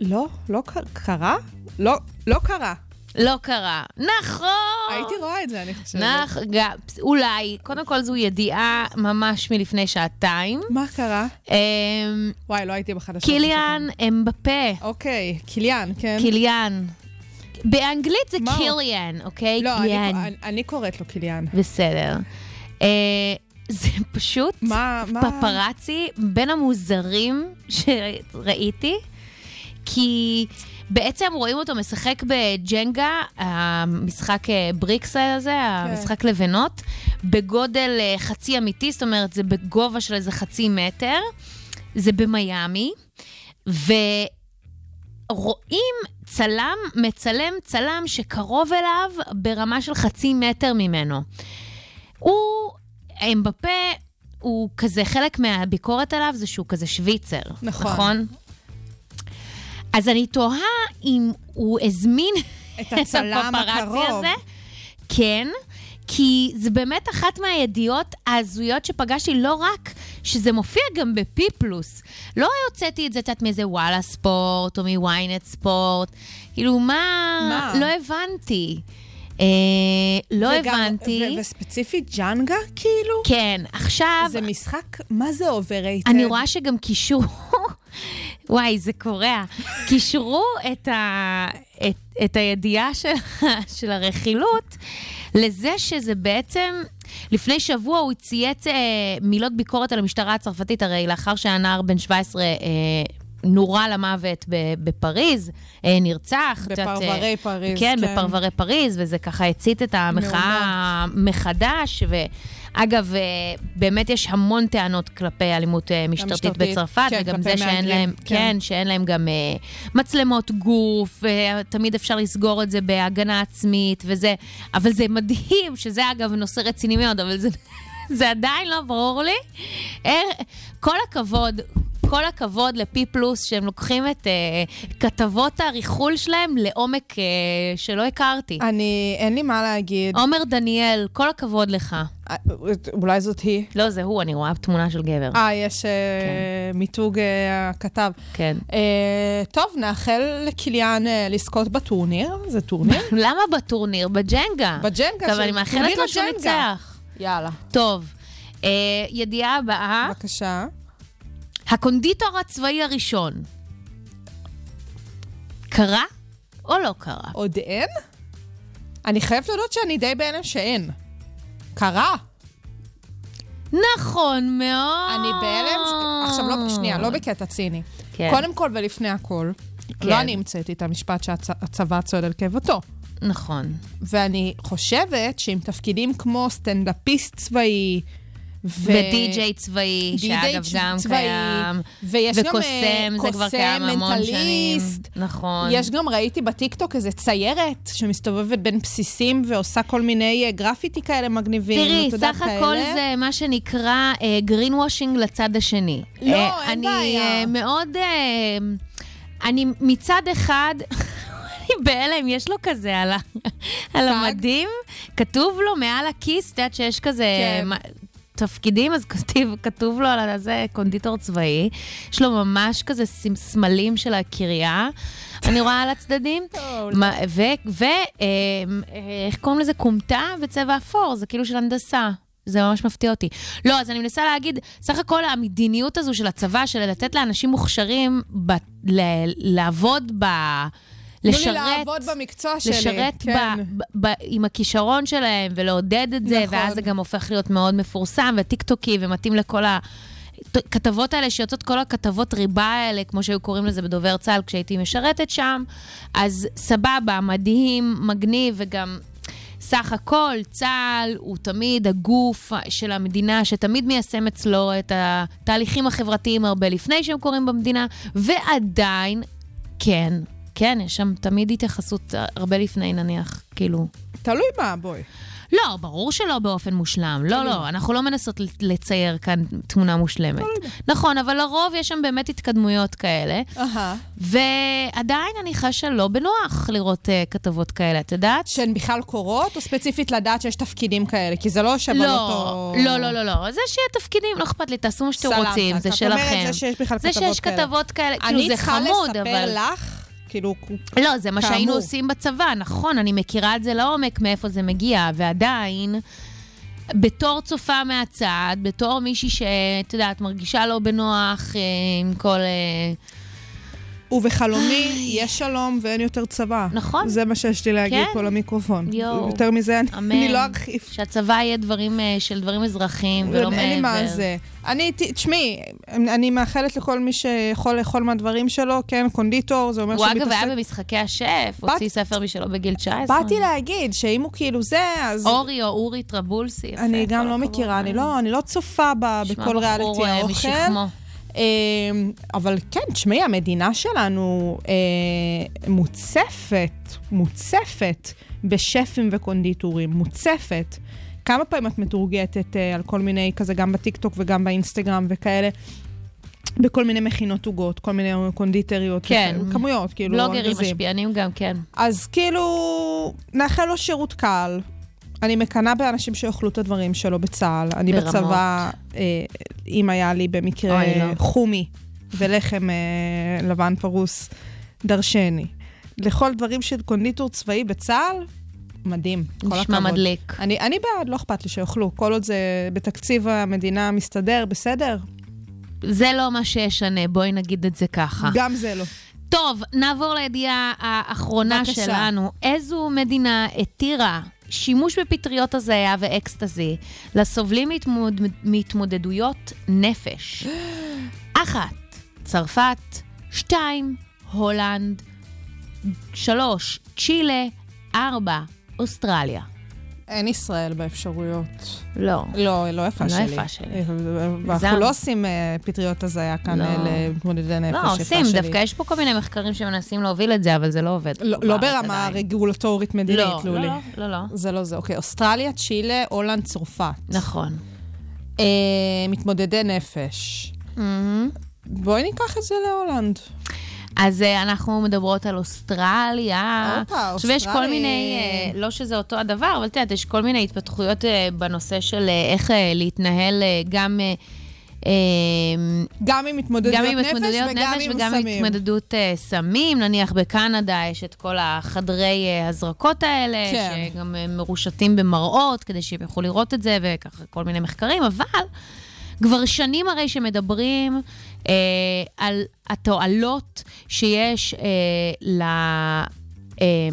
לא, לא קרה? לא, לא קרה. לא קרה. נכון! הייתי רואה את זה, אני חושבת. גם, אולי, קודם כל זו ידיעה ממש מלפני שעתיים. מה קרה? אמ, וואי, לא הייתי בחדשות. קיליאן אמבפה, אוקיי, קיליאן, כן? קיליאן. באנגלית זה מה? קיליאן, אוקיי? לא, אני- קיליאן. אני- אני קוראת לו קיליאן. בסדר. אה, זה פשוט מה, מה... פפרצי בין המוזרים שראיתי, כי בעצם רואים אותו משחק בג'נגה, המשחק אה, בריקס הזה, כן. המשחק לבנות, בגודל אה, חצי אמיתי, זאת אומרת, זה בגובה של איזה חצי מטר, זה במיאמי, ורואים צלם, מצלם צלם שקרוב אליו ברמה של חצי מטר ממנו. הוא, אמבפה, הוא כזה, חלק מהביקורת עליו זה שהוא כזה שוויצר. נכון. נכון? אז אני תוהה אם הוא הזמין את הצלם הקרוב. הזה. כן, כי זה באמת אחת מהידיעות ההזויות שפגשתי, לא רק שזה מופיע גם בפי פלוס. לא הוצאתי את זה, את יודעת, מאיזה וואלה ספורט או מ ynet ספורט. כאילו, מה? מה? לא הבנתי. אה, לא וגם- הבנתי. ו- וספציפית ג'אנגה, כאילו? כן, עכשיו... זה משחק, מה זה overrated? אני רואה שגם קישרו, וואי, זה קורע. קישרו את, ה, את, את הידיעה של, של הרכילות לזה שזה בעצם, לפני שבוע הוא צייץ אה, מילות ביקורת על המשטרה הצרפתית, הרי לאחר שהנער בן 17 אה, נורה למוות בפריז, אה, נרצח. את יודעת, בפרברי אה, פריז, כן, כן. בפרברי פריז, וזה ככה הצית את המחאה מחדש. ואגב, אה, באמת יש המון טענות כלפי אלימות אה, משטרתית משטרתית, בצרפת, כן, וגם זה שאין מהגרים, להם, כן. כן, שאין להם גם אה, מצלמות גוף, ותמיד אפשר לסגור את זה בהגנה עצמית, וזה, אבל זה מדהים, שזה אגב נושא רציני מאוד, אבל זה, זה עדיין לא ברור לי. כל הכבוד. כל הכבוד לפי פלוס שהם לוקחים את uh, כתבות הריחול שלהם לעומק uh, שלא הכרתי. אני, אין לי מה להגיד. עומר דניאל, כל הכבוד לך. אה, אולי זאת היא. לא, זה הוא, אני רואה תמונה של גבר. אה, יש אה, מיתוג הכתב. כן. אה, טוב, נאחל לקיליאן לזכות בטורניר, זה טורניר. למה בטורניר? בג'נגה. בג'נגה, טוב, אני מאחלת לו שהוא. ניצח. יאללה, טוב, אה, ידיעה הבאה, בבקשה. הקונדיטור הצבאי הראשון. קרה או לא קרה? עוד אין? אני חייבת להודות שאני די בהלם שאין. קרה. נכון מאוד. אני בהלם, ש- עכשיו לא, שנייה, לא בקטע ציני. כן. קודם כל ולפני הכל, כן. לא אני המצאתי את המשפט שהצבא צועד על קיבתו. נכון. ואני חושבת שעם תפקידים כמו סטנדאפיסט צבאי, ו- ודי-ג'יי צבאי, שאגב גם צבאי, קיים. ויש גם, אה, וקוסם, זה כבר קוסם, קיים המון שנים. נכון. יש גם, ראיתי בטיקטוק איזה ציירת שמסתובבת בין בסיסים ועושה כל מיני אה, גרפיטי כאלה מגניבים. תראי, סך הכל. זה מה שנקרא גרין וושינג לצד השני. לא, אה, אין אני בעיה. אה, מאוד... אה, אני מצד אחד... אני בהלם, יש לו כזה על המדים, כתוב לו מעל הכיס, את יודעת שיש כזה כן. תפקידים, אז כתוב, כתוב לו על הזה קונדיטור צבאי. יש לו ממש כזה סמלים של הקריה, אני רואה על הצדדים. מה- ו- ו- אה, אה, איך קוראים לזה? כומתה בצבע אפור, זה כאילו של הנדסה. זה ממש מפתיע אותי. לא, אז אני מנסה להגיד, סך הכל המדיניות הזו של הצבא, של לתת לאנשים מוכשרים ב- ל- לעבוד ב... תנו לי לשרת, לעבוד במקצוע שלי. לשרת כן. ב, ב, ב, עם הכישרון שלהם ולעודד את זה, נכון. ואז זה גם הופך להיות מאוד מפורסם וטיקטוקי ומתאים לכל הכתבות האלה שיוצאות, כל הכתבות ריבה האלה, כמו שהיו קוראים לזה בדובר צה"ל כשהייתי משרתת שם. אז סבבה, מדהים, מגניב, וגם סך הכל, צה"ל הוא תמיד הגוף של המדינה שתמיד מיישם אצלו את התהליכים החברתיים הרבה לפני שהם קורים במדינה, ועדיין, כן, כן, יש שם תמיד התייחסות הרבה לפני, נניח, כאילו. תלוי מה, בואי. לא, ברור שלא באופן מושלם. לא, לא, אנחנו לא מנסות לצייר כאן תמונה מושלמת. נכון, אבל לרוב יש שם באמת התקדמויות כאלה. ועדיין אני חשה לא בנוח לראות uh, כתבות כאלה, את יודעת? שהן בכלל קורות, או ספציפית לדעת שיש תפקידים כאלה? כי זה לא על לא, אותו... לא, לא, לא, לא. זה שיהיה תפקידים, לא אכפת לי, תעשו מה שאתם. רוצים, זה שלכם. זה שיש זה כתבות כאלה. כתבות כאלה, כאילו, אני זה צריכה חמוד, לספר אבל... לך, כאילו... לא, זה מה שהיינו. עושים בצבא, נכון, אני מכירה את זה לעומק, מאיפה זה מגיע, ועדיין, בתור צופה מהצד, בתור מישהי שאת יודעת, מרגישה לא בנוח אה, עם כל... אה, ובחלומי יש שלום ואין יותר צבא. נכון. זה מה שיש לי להגיד כן. פה למיקרופון. יואו. יותר מזה אני, אמן. אני לא ארחיב. שהצבא יהיה דברים אה, של דברים אזרחיים ולא מעבר. אין לי מה זה. אני, תשמעי, אני מאחלת לכל מי שיכול לאכול מהדברים שלו, כן, קונדיטור, זה אומר הוא שהוא אגב היה מתעסק... במשחקי השף, בת- הוציא ספר משלו בגיל 19. באתי להגיד שאם הוא כאילו זה, אז... אורי או אורי טרבולסי. אני גם לא. מכירה, אני לא, אני לא צופה בכל ריאליטי אה, האוכל. אמ, אבל כן, תשמעי, המדינה שלנו אה, מוצפת, מוצפת בשפים וקונדיטורים, מוצפת. כמה פעמים את מתורגטת אה, על כל מיני, כזה גם בטיקטוק וגם באינסטגרם וכאלה, בכל מיני מכינות עוגות, כל מיני קונדיטריות. כן. וכאלה, כמויות, כאילו, בלוגרים. משפיענים גם, כן. אז כאילו, נאחל לו שירות קל. אני מקנאה באנשים שיאכלו את הדברים שלו בצה"ל. אני ברמות. בצבא, אה, אם היה לי במקרה אוי, לא. חומי ולחם אה, לבן פרוס, דרשני. לכל דברים של קונדיטור צבאי בצה"ל, מדהים. נשמע. מדליק. אני, אני בעד, לא אכפת לי שיאכלו. כל עוד זה בתקציב המדינה מסתדר, בסדר? זה לא מה שישנה, בואי נגיד את זה ככה. גם זה לא. טוב, נעבור לידיעה האחרונה בבקשה. שלנו. איזו מדינה התירה שימוש בפטריות הזיה ואקסטזי לסובלים מהתמוד... מהתמודדויות נפש? אחת, צרפת, שתיים, הולנד, שלוש, צ'ילה, ארבע, אוסטרליה. אין ישראל באפשרויות. לא. לא, לא יפה לא שלי. יפה שלי. ואנחנו זעם. לא עושים אה, פטריות הזיה כאן לא. אה, למתמודדי נפש, לא, עושים. דווקא יש פה כל מיני מחקרים שמנסים להוביל את זה, אבל זה לא עובד. לא, לא ברמה. רגולטורית מדינית, לא, לא, לולי. לא, לא, לא. זה לא זה. אוקיי, אוסטרליה, צ'ילה, הולנד, צרפת. נכון. אה, מתמודדי נפש. בואי ניקח את זה להולנד. אז אה, אנחנו מדברות על אוסטרליה. הופה, עכשיו יש כל. מיני, אה, לא שזה אותו הדבר, אבל את יודעת, יש כל מיני התפתחויות אה, בנושא של איך להתנהל גם... אה, גם עם מתמודדויות גם עם נפש התמודדויות וגם נפש עם וגם עם סמים. התמודדות סמים. נניח בקנדה יש את כל החדרי הזרקות האלה, כן. שגם מרושתים במראות, כדי שהם יוכלו לראות את זה, וככה כל מיני מחקרים, אבל כבר שנים הרי שמדברים אה, על התועלות שיש אה, ל... אה,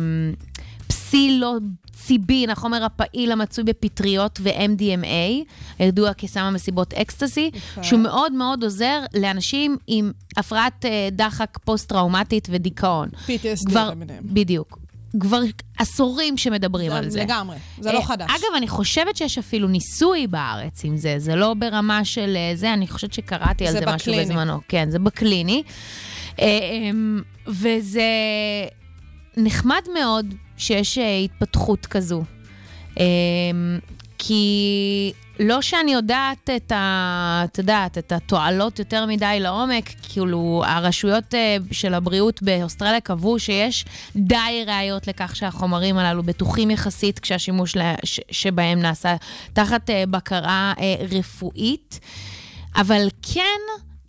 פסילוציבין, החומר הפעיל המצוי בפטריות ו-MDMA, הידוע כסם המסיבות אקסטזי, שהוא מאוד מאוד עוזר לאנשים עם הפרעת אה, דחק פוסט-טראומטית ודיכאון. PTSD למיניהם. בדיוק. כבר עשורים שמדברים על זה. לגמרי, זה לא אה, חדש. אגב, אני חושבת שיש אפילו ניסוי בארץ עם זה, זה לא ברמה של אה, זה, אני חושבת שקראתי על זה זה משהו. בזמנו. כן, זה בקליני. אה, אמ, וזה נחמד מאוד שיש התפתחות כזו. אמ, כי לא שאני יודעת את ה... את יודעת, את התועלות יותר מדי לעומק, כאילו, הרשויות אה, של הבריאות באוסטרליה קבעו שיש די ראיות לכך שהחומרים הללו בטוחים יחסית כשהשימוש ש- שבהם נעשה תחת אה, בקרה אה, רפואית. אבל כן,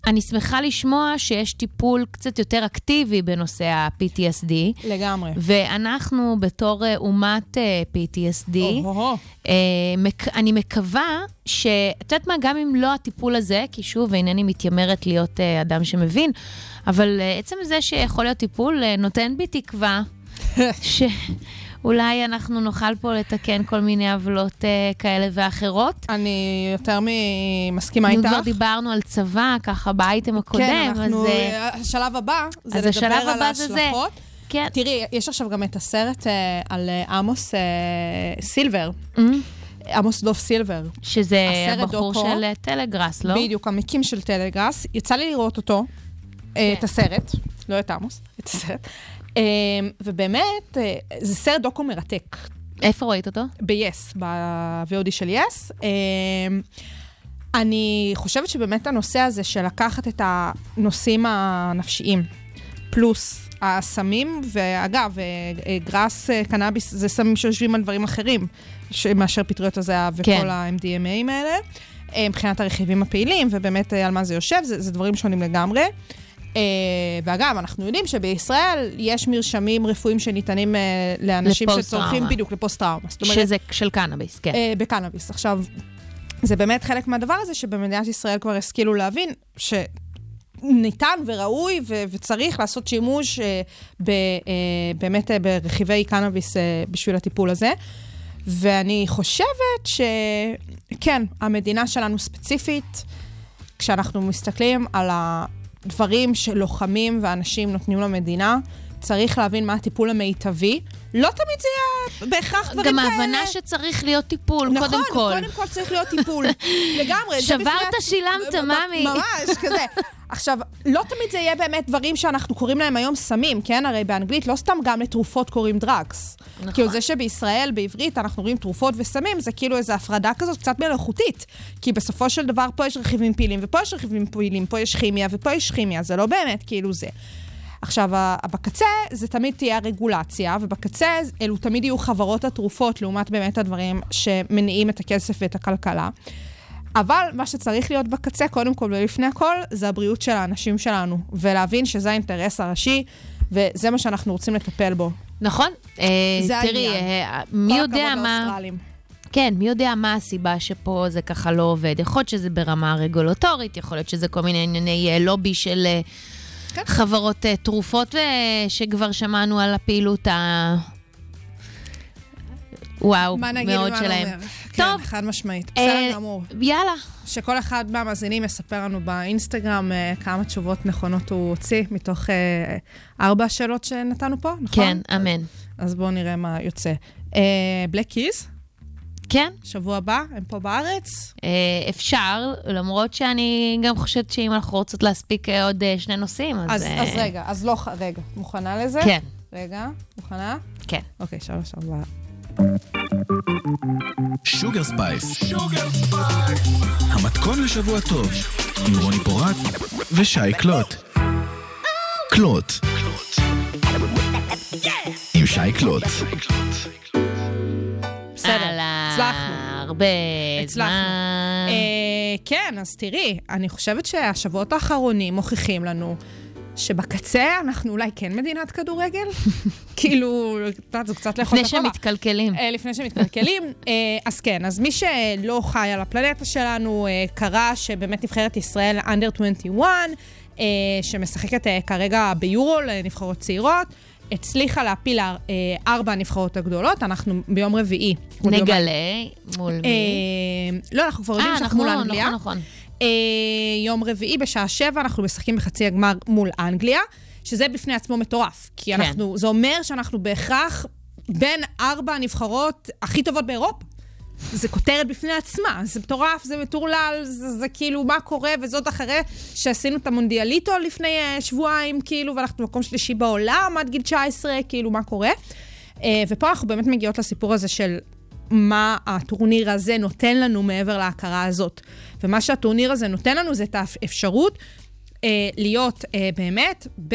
אני שמחה לשמוע שיש טיפול קצת יותר אקטיבי בנושא ה-PTSD. לגמרי. ואנחנו בתור אה, אומת אה, PTSD. אה, אני מקווה ש... את יודעת מה, גם אם לא הטיפול הזה, כי שוב, אינני מתיימרת להיות אדם שמבין, אבל עצם זה שיכול להיות טיפול נותן בי תקווה שאולי אנחנו נוכל פה לתקן כל מיני עוולות אה, כאלה ואחרות. אני יותר ממסכימה איתך. כבר דיברנו על צבא, ככה באייטם הקודם, כן, אנחנו... אז... אה, השלב הבא זה אז לדבר השלב על הבא זה זה. ההשלכות. כן. תראי, יש עכשיו גם את הסרט אה, על אה, עמוס אה, סילבר, Mm, עמוס דוב סילבר. שזה הבחור דוקו. של אה, טלגראס, לא? בדיוק, המקים של טלגראס. יצא לי לראות אותו, אה, את הסרט, לא את עמוס, את הסרט. אה, ובאמת, אה, זה סרט דוקו מרתק. איפה ראית אותו? ב-yes, ב-VOD של yes. אמ, אני חושבת שבאמת הנושא הזה של לקחת את הנושאים הנפשיים, פלוס הסמים, ואגב, אה, אה, גראס, קנאביס, זה סמים שיושבים על דברים אחרים, מאשר פטריות הזהב וכל כן. ה-MDMAים האלה, מבחינת הרכיבים הפעילים, ובאמת על מה זה יושב, זה, זה דברים שונים לגמרי. אה, ואגב, אנחנו יודעים שבישראל יש מרשמים רפואיים שניתנים אה, לאנשים. שצורכים בדיוק לפוסט-טראומה. שזה של קנאביס, כן. אה, בקנאביס. עכשיו, זה באמת חלק מהדבר הזה שבמדינת ישראל כבר השכילו להבין שניתן וראוי ו- וצריך לעשות שימוש אה, ב- אה, באמת אה, ברכיבי קנאביס אה, בשביל הטיפול הזה. ואני חושבת שכן, המדינה שלנו ספציפית, כשאנחנו מסתכלים על הדברים שלוחמים ואנשים נותנים למדינה, צריך להבין מה הטיפול המיטבי. לא תמיד זה יהיה בהכרח דברים גם כאלה. ההבנה שצריך להיות טיפול, נכון, קודם כל. קודם כל צריך להיות טיפול. לגמרי. שברת, בפני שילמת, מ- מ- ממי. ממש, כזה. עכשיו, לא תמיד זה יהיה באמת דברים שאנחנו קוראים להם היום סמים, כן? הרי באנגלית לא סתם גם לתרופות קוראים דרגס. נכון. כאילו זה שבישראל, בעברית, אנחנו רואים תרופות וסמים, זה כאילו איזו הפרדה כזאת קצת מלאכותית. כי בסופו של דבר פה יש רכיבים פעילים, ופה יש רכיבים פעילים, פה יש כימיה, ופה יש כימיה, זה לא באמת כאילו זה. עכשיו, בקצה זה תמיד תהיה הרגולציה, ובקצה אלו תמיד יהיו חברות התרופות, לעומת באמת הדברים שמניעים את הכסף ואת הכלכלה. אבל מה שצריך להיות בקצה, קודם כל ולפני הכל, זה הבריאות של האנשים שלנו, ולהבין שזה האינטרס הראשי, וזה מה שאנחנו רוצים לטפל בו. נכון. אה, זה תראי, העניין. אה, מי יודע מה... לאוסטרלים. כן, מי יודע מה הסיבה שפה זה ככה לא עובד. יכול להיות שזה ברמה רגולטורית, יכול להיות שזה כל מיני ענייני אה, לובי של כן. חברות אה, תרופות, אה, שכבר שמענו על הפעילות ה... וואו, מה נגיד מאוד ומה שלהם. נאמר? טוב. כן, חד משמעית. אה, בסדר גמור. יאללה. שכל אחד מהמאזינים יספר לנו באינסטגרם אה, כמה תשובות נכונות הוא הוציא מתוך אה, ארבע השאלות שנתנו פה, נכון? כן, אמן. אז בואו נראה מה יוצא. Black Keys, כן, שבוע הבא, הם פה בארץ. אה, אפשר, למרות שאני גם חושבת שאם אנחנו רוצות להספיק אה, עוד אה, שני נושאים, אז... אז, אה, אז רגע, אז לא, ח- רגע, מוכנה לזה? כן, רגע, מוכנה? כן. אוקיי, שלוש, ארבע. שוגר ספייס. המתכון לשבוע טוב, עם רוני פורט ושי קלוט. קלוט. עם שי קלוט. בסדר, הצלחנו. הרבה הצלחנו. זמן. אה, כן, אז תראי, אני חושבת שהשבועות האחרונים מוכיחים לנו שבקצה אנחנו אולי כן מדינת כדורגל. כאילו, את יודעת, זה קצת לאכול לפני את הכובע. שמתקלקלים. אה, לפני שמתקלקלים. אה, אז כן, אז מי שלא חי על הפלנטה שלנו, אה, קרא שבאמת נבחרת ישראל אנדר 21, אה, שמשחקת אה, כרגע ביורו לנבחרות צעירות, הצליחה להפיל אה, ארבע הנבחרות הגדולות, אנחנו ביום רביעי. נגלה מול מי. אה, לא, אנחנו כבר יודעים אה, שאנחנו מול נכון, אנגליה. נכון, נכון. אה, יום רביעי בשעה שבע אנחנו משחקים בחצי הגמר מול אנגליה, שזה בפני עצמו מטורף. כי כן. אנחנו, זה אומר שאנחנו בהכרח בין ארבע הנבחרות הכי טובות באירופה. זה כותרת בפני עצמה, זה מטורף, זה מטורלל, זה, זה כאילו מה קורה, וזאת אחרי שעשינו את המונדיאליטו לפני uh, שבועיים, כאילו, ואנחנו במקום שלישי בעולם עד גיל 19, כאילו, מה קורה. Uh, ופה אנחנו באמת מגיעות לסיפור הזה של מה הטורניר הזה נותן לנו מעבר להכרה הזאת. ומה שהטורניר הזה נותן לנו זה את האפשרות אה, להיות אה, באמת ב,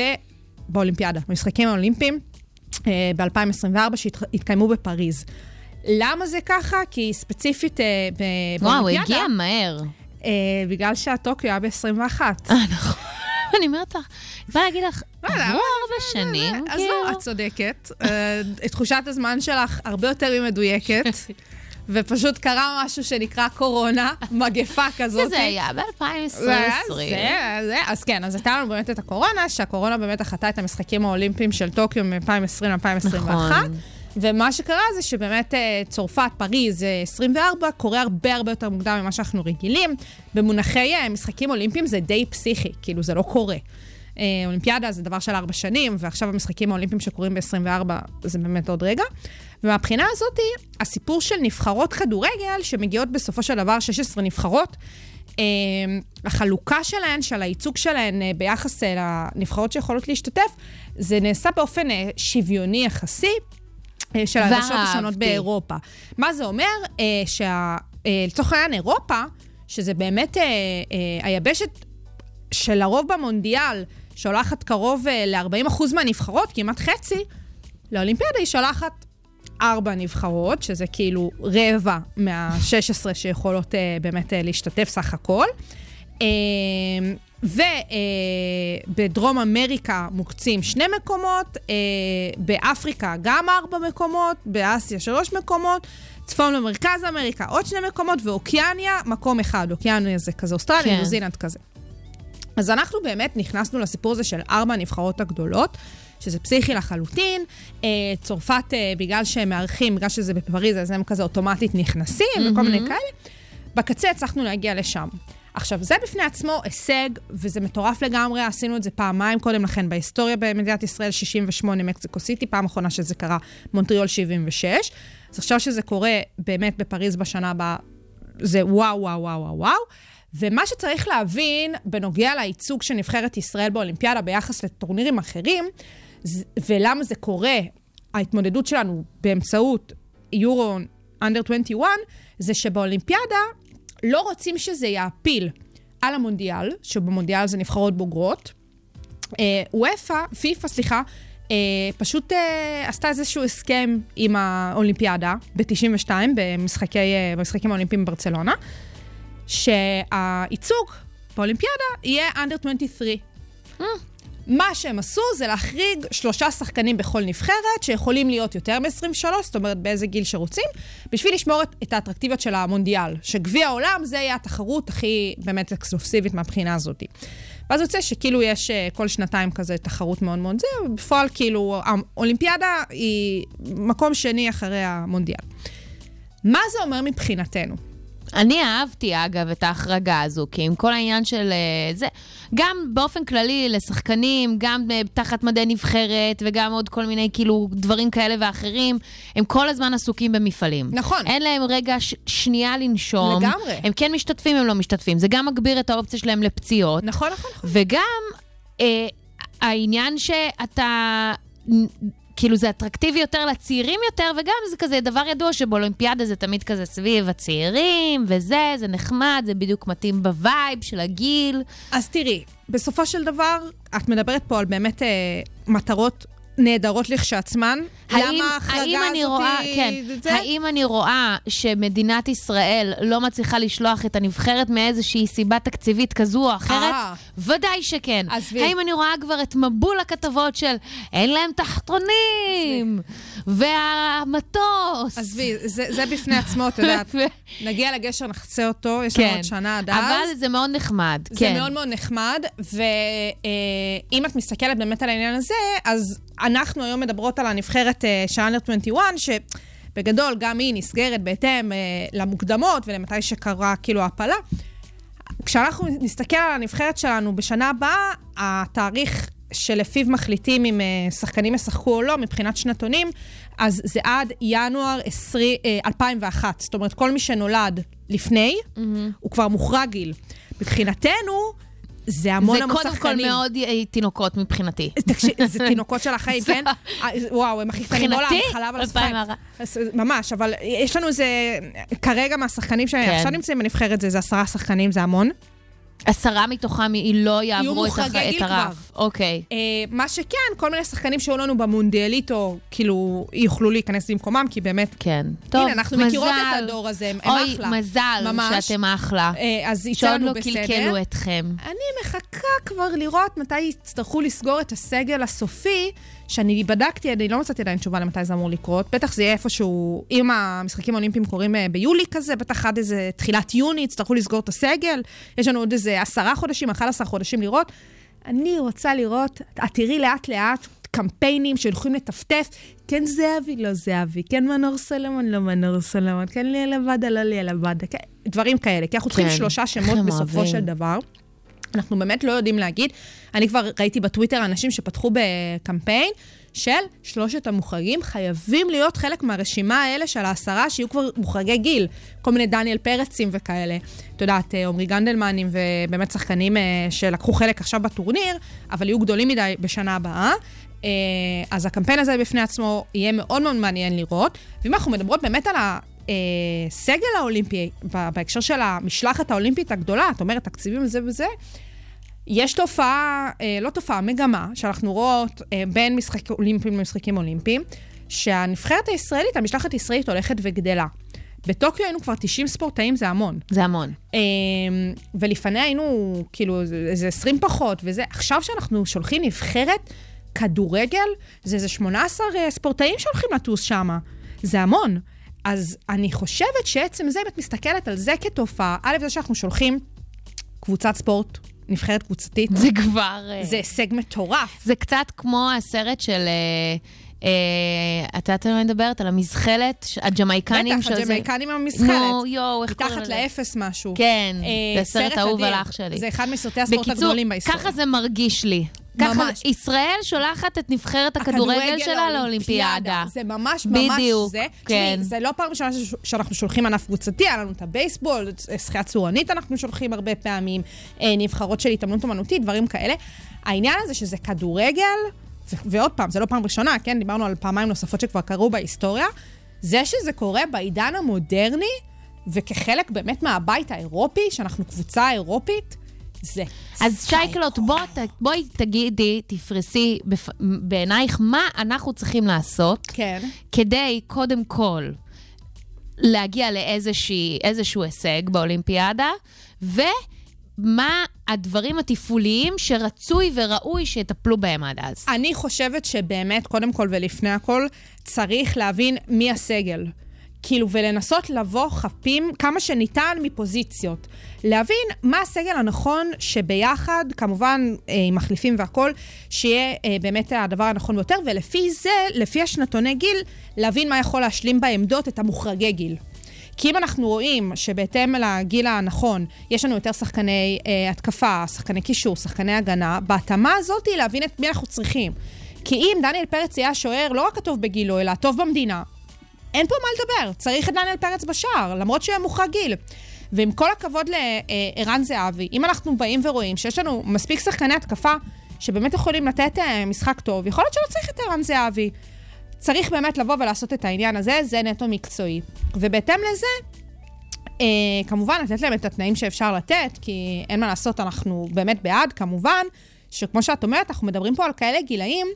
באולימפיאדה, במשחקים האולימפיים אה, ב-2024 שהתקיימו בפריז. למה זה ככה? כי ספציפית אה, ב- וואו, באולימפיאדה... הגיע מהר. אה, בגלל שהטוקיו היה ב-21. אה, נכון. אני אומרת לך, אני באה להגיד לך, עברו הרבה שנים, אז כאילו. לא, את צודקת. אה, תחושת הזמן שלך הרבה יותר ממדויקת, ופשוט קרה משהו שנקרא קורונה, מגפה כזאת. זה היה ואז ב-2020. זה, זה, אז כן, אז הייתה לנו באמת את הקורונה, שהקורונה באמת דחתה את המשחקים האולימפיים של טוקיו מ-2020 ל-2021. נכון. ומה שקרה זה שבאמת אה, צרפת, פריז, אה, 24, קורה הרבה הרבה יותר מוקדם ממה שאנחנו רגילים. במונחי אה, משחקים אולימפיים זה די פסיכי, כאילו זה לא קורה. אה, אולימפיאדה זה דבר של ארבע שנים, ועכשיו המשחקים האולימפיים שקורים ב-24 זה באמת עוד רגע. ומהבחינה הזאת, הסיפור של נבחרות כדורגל, שמגיעות בסופו של דבר 16 נבחרות, אה, החלוקה שלהן, של הייצוג שלהן אה, ביחס אה, לנבחרות שיכולות להשתתף, זה נעשה באופן אה, שוויוני יחסי. אה, של ואהבתי. השונות באירופה. מה זה אומר? אה, שה... אה, העניין אירופה, שזה באמת היבשת שלרוב במונדיאל שולחת קרוב אה, ל-40% מהנבחרות, כמעט חצי, לאולימפיאדה היא שולחת ארבע נבחרות, שזה כאילו רבע מה-16 שיכולות באמת להשתתף סך הכל. אה, ובדרום אמריקה מוקצים שני מקומות, אה, באפריקה גם ארבע מקומות, באסיה שלוש מקומות, צפון ומרכז אמריקה עוד שני מקומות, ואוקיאניה מקום אחד, אוקיאניה זה כזה אוסטרליה, כן. ניו זילנד כזה. אז אנחנו באמת נכנסנו לסיפור הזה של ארבע הנבחרות הגדולות, שזה פסיכי לחלוטין. אה, צרפת, אה, בגלל שהם מארחים, בגלל שזה בפריז, אז הם כזה אוטומטית נכנסים, mm-hmm. וכל מיני כאלה. בקצה הצלחנו להגיע לשם. עכשיו, זה בפני עצמו הישג, וזה מטורף לגמרי, עשינו את זה פעמיים קודם לכן בהיסטוריה במדינת ישראל, 68 מקסיקו סיטי, פעם אחרונה שזה קרה, מונטריאול 76. אז עכשיו שזה קורה באמת בפריז בשנה הבאה, זה וואו, וואו, וואו, וואו, וואו. ומה שצריך להבין בנוגע לייצוג של נבחרת ישראל באולימפיאדה ביחס לטורנירים אחרים, ולמה זה קורה, ההתמודדות שלנו באמצעות יורו אנדר 21, זה שבאולימפיאדה לא רוצים שזה יעפיל על המונדיאל, שבמונדיאל זה נבחרות בוגרות. אה, וופא, פיפ"א, סליחה, אה, פשוט אה, עשתה איזשהו הסכם עם האולימפיאדה ב-92, במשחקי, אה, במשחקים האולימפיים בברצלונה, שהייצוג באולימפיאדה יהיה under 23. מה שהם עשו זה להחריג שלושה שחקנים בכל נבחרת, שיכולים להיות יותר מ-23, זאת אומרת באיזה גיל שרוצים, בשביל לשמור את, את האטרקטיביות של המונדיאל. שגביע העולם זה יהיה התחרות הכי באמת אקסקלוסיבית מהבחינה הזאת. ואז יוצא שכאילו יש אה, כל שנתיים כזה תחרות מאוד מאוד זה, ובפועל כאילו האולימפיאדה היא מקום שני אחרי המונדיאל. מה זה אומר מבחינתנו? אני אהבתי, אגב, את ההחרגה הזו, כי עם כל העניין של אה, זה, גם באופן כללי לשחקנים, גם אה, תחת מדי נבחרת, וגם עוד כל מיני כאילו דברים כאלה ואחרים, הם כל הזמן עסוקים במפעלים. נכון. אין להם רגע ש- שנייה לנשום. לגמרי. הם כן משתתפים, הם לא משתתפים. זה גם מגביר את האופציה שלהם לפציעות. נכון, נכון, נכון. וגם אה, העניין שאתה, כאילו זה אטרקטיבי יותר לצעירים יותר, וגם זה כזה דבר ידוע שבאולימפיאדה זה תמיד כזה סביב הצעירים, וזה, זה נחמד, זה בדיוק מתאים ב vibe של הגיל. אז תראי, בסופו של דבר, את מדברת פה על באמת אה, מטרות נהדרות לכשעצמן. האם, למה ההחרגה הזאת רואה, היא- כן, זה? האם אני רואה שמדינת ישראל לא מצליחה לשלוח את הנבחרת מאיזושהי סיבה תקציבית כזו או אחרת? אה. ודאי שכן. עזבי. האם אני רואה כבר את מבול הכתבות של אין להם תחתונים, והמטוס. עזבי, זה, זה בפני עצמו, את יודעת. נגיע לגשר, נחצה אותו, יש לנו כן. עוד שנה עד אז. אבל זה מאוד נחמד, זה כן. מאוד מאוד נחמד, ואם את מסתכלת באמת על העניין הזה, אז אנחנו היום מדברות על הנבחרת אה, של אנדר 21, שבגדול גם היא נסגרת בהתאם אה, למוקדמות ולמתי שקרה כאילו ההפלה. כשאנחנו נסתכל על הנבחרת שלנו בשנה הבאה, התאריך שלפיו מחליטים אם אה, שחקנים ישחקו או לא מבחינת שנתונים, אז זה עד ינואר 20, אה, 2001. זאת אומרת, כל מי שנולד לפני, הוא כבר מוחרג גיל. מבחינתנו, זה המון זה המון קודם שחקנים. כל מאוד אה, תינוקות מבחינתי. תקשיב, זה תינוקות של החיים, כן? אה, וואו, הם הכי קטנים בעולם, חלב על השפיים. 2001. אז, ממש, אבל יש לנו איזה... כרגע מהשחקנים כן. שעכשיו נמצאים בנבחרת, זה עשרה שחקנים, זה המון. עשרה מתוכם היא לא יעברו את, הח... את הרף. אוקיי. אה, מה שכן, כל מיני שחקנים שהיו לנו במונדיאליטו, כאילו, יוכלו להיכנס במקומם, כי באמת... כן. טוב, הנה, אנחנו מזל. מכירות את הדור הזה, הם אוי, אחלה. מזל ממש. שאתם אחלה. אה, אז יצא שעוד לנו לא בסדר. קלקלו אתכם. אני מחכה כבר לראות מתי יצטרכו לסגור את הסגל הסופי, שאני בדקתי, אני לא מצאתי עדיין תשובה למתי זה אמור לקרות. בטח זה יהיה איפשהו, אם המשחקים האולימפיים קורים אה, ביולי כזה, בטח עד איזה תחילת יוני יצטרכו לסגור את הסגל. יש לנו עוד איזה עשרה חודשים, 11 חודשים לראות. אני רוצה לראות, את תראי לאט-לאט קמפיינים שהולכים לטפטף, כן זהבי, לא זהבי, כן מנור סולומון, לא מנור סולומון, כן ליאל עבדה, לא ליאל עבדה, כן, דברים כאלה. כי אנחנו צריכים כן, שלושה שמות בסופו אוהבים. של דבר. אנחנו באמת לא יודעים להגיד. אני כבר ראיתי בטוויטר אנשים שפתחו בקמפיין של שלושת המוחרגים חייבים להיות חלק מהרשימה האלה של העשרה שיהיו כבר מוחרגי גיל. כל מיני דניאל פרצים וכאלה. את יודעת, אה, עמרי גנדלמנים ובאמת שחקנים אה, שלקחו חלק עכשיו בטורניר, אבל יהיו גדולים מדי בשנה הבאה. אה, אז הקמפיין הזה בפני עצמו יהיה מאוד מאוד מעניין לראות. ואם אנחנו מדברות באמת על הסגל האולימפי, ב- בהקשר של המשלחת האולימפית הגדולה, את אומרת תקציבים וזה וזה, יש תופעה, אה, לא תופעה, מגמה, שאנחנו רואות אה, בין משחקים אולימפיים למשחקים אולימפיים, שהנבחרת הישראלית, המשלחת הישראלית הולכת וגדלה. בטוקיו היינו כבר 90 ספורטאים, זה המון. זה המון. ולפניה היינו כאילו איזה 20 פחות וזה. עכשיו שאנחנו שולחים נבחרת כדורגל, זה איזה 18 ספורטאים שהולכים לטוס שם. זה המון. אז אני חושבת שעצם זה, אם את מסתכלת על זה כתופעה, א', זה שאנחנו שולחים קבוצת ספורט, נבחרת קבוצתית, זה כבר... אה, זה הישג מטורף. זה קצת כמו הסרט של... אה, אה, את יודעת על מה אני מדברת? על המזחלת, הג'מייקנים. בטח, שזה- הג'מייקנים עם המזחלת. נו, יואו, איך קוראים מתחת לזה? לאפס משהו. כן, אה, זה סרט אהוב. על אח שלי. זה אחד מסרטי הספורט בקיצור, הגדולים בהיסטוריה. ככה זה מרגיש לי. ככה, ממש. ישראל שולחת את נבחרת הכדורגל שלה לאולימפיאדה. זה ממש ממש בדיוק, זה. כן. תשמעי, זה לא פעם ראשונה שאנחנו שולחים ענף קבוצתי, היה לנו את הבייסבול, שחייה צורנית אנחנו שולחים הרבה פעמים, אה, נבחרות של התעמלות אומנותית, דברים כאלה. העניין הזה שזה כדורגל, ועוד פעם, זה לא פעם ראשונה, כן? דיברנו על פעמיים נוספות שכבר קרו בהיסטוריה. זה שזה קורה בעידן המודרני, וכחלק באמת מהבית האירופי, שאנחנו קבוצה אירופית, זה אז שייקלוט, בוא, בואי תגידי, תפרסי בפ- בעינייך מה אנחנו צריכים לעשות כן. כדי, קודם כל, להגיע לאיזשהו הישג באולימפיאדה, ומה הדברים התפעוליים שרצוי וראוי שיטפלו בהם עד אז. אני חושבת שבאמת, קודם כל ולפני הכל, צריך להבין מי הסגל. כאילו, ולנסות לבוא חפים כמה שניתן מפוזיציות. להבין מה הסגל הנכון שביחד, כמובן אה, עם מחליפים והכול, שיהיה אה, באמת הדבר הנכון ביותר, ולפי זה, לפי השנתוני גיל, להבין מה יכול להשלים בעמדות את המוחרגי גיל. כי אם אנחנו רואים שבהתאם לגיל הנכון, יש לנו יותר שחקני אה, התקפה, שחקני קישור, שחקני הגנה, בהתאמה הזאת להבין את מי אנחנו צריכים. כי אם דניאל פרץ יהיה השוער לא רק הטוב בגילו, אלא הטוב במדינה, אין פה מה לדבר, צריך את דניאל פרץ בשער, למרות שהוא מוחרג גיל. ועם כל הכבוד לערן זהבי, אם אנחנו באים ורואים שיש לנו מספיק שחקני התקפה שבאמת יכולים לתת אה, משחק טוב, יכול להיות שלא צריך את ערן זהבי. צריך באמת לבוא ולעשות את העניין הזה, זה נטו מקצועי. ובהתאם לזה, אה, כמובן, לתת להם את התנאים שאפשר לתת, כי אין מה לעשות, אנחנו באמת בעד, כמובן, שכמו שאת אומרת, אנחנו מדברים פה על כאלה גילאים,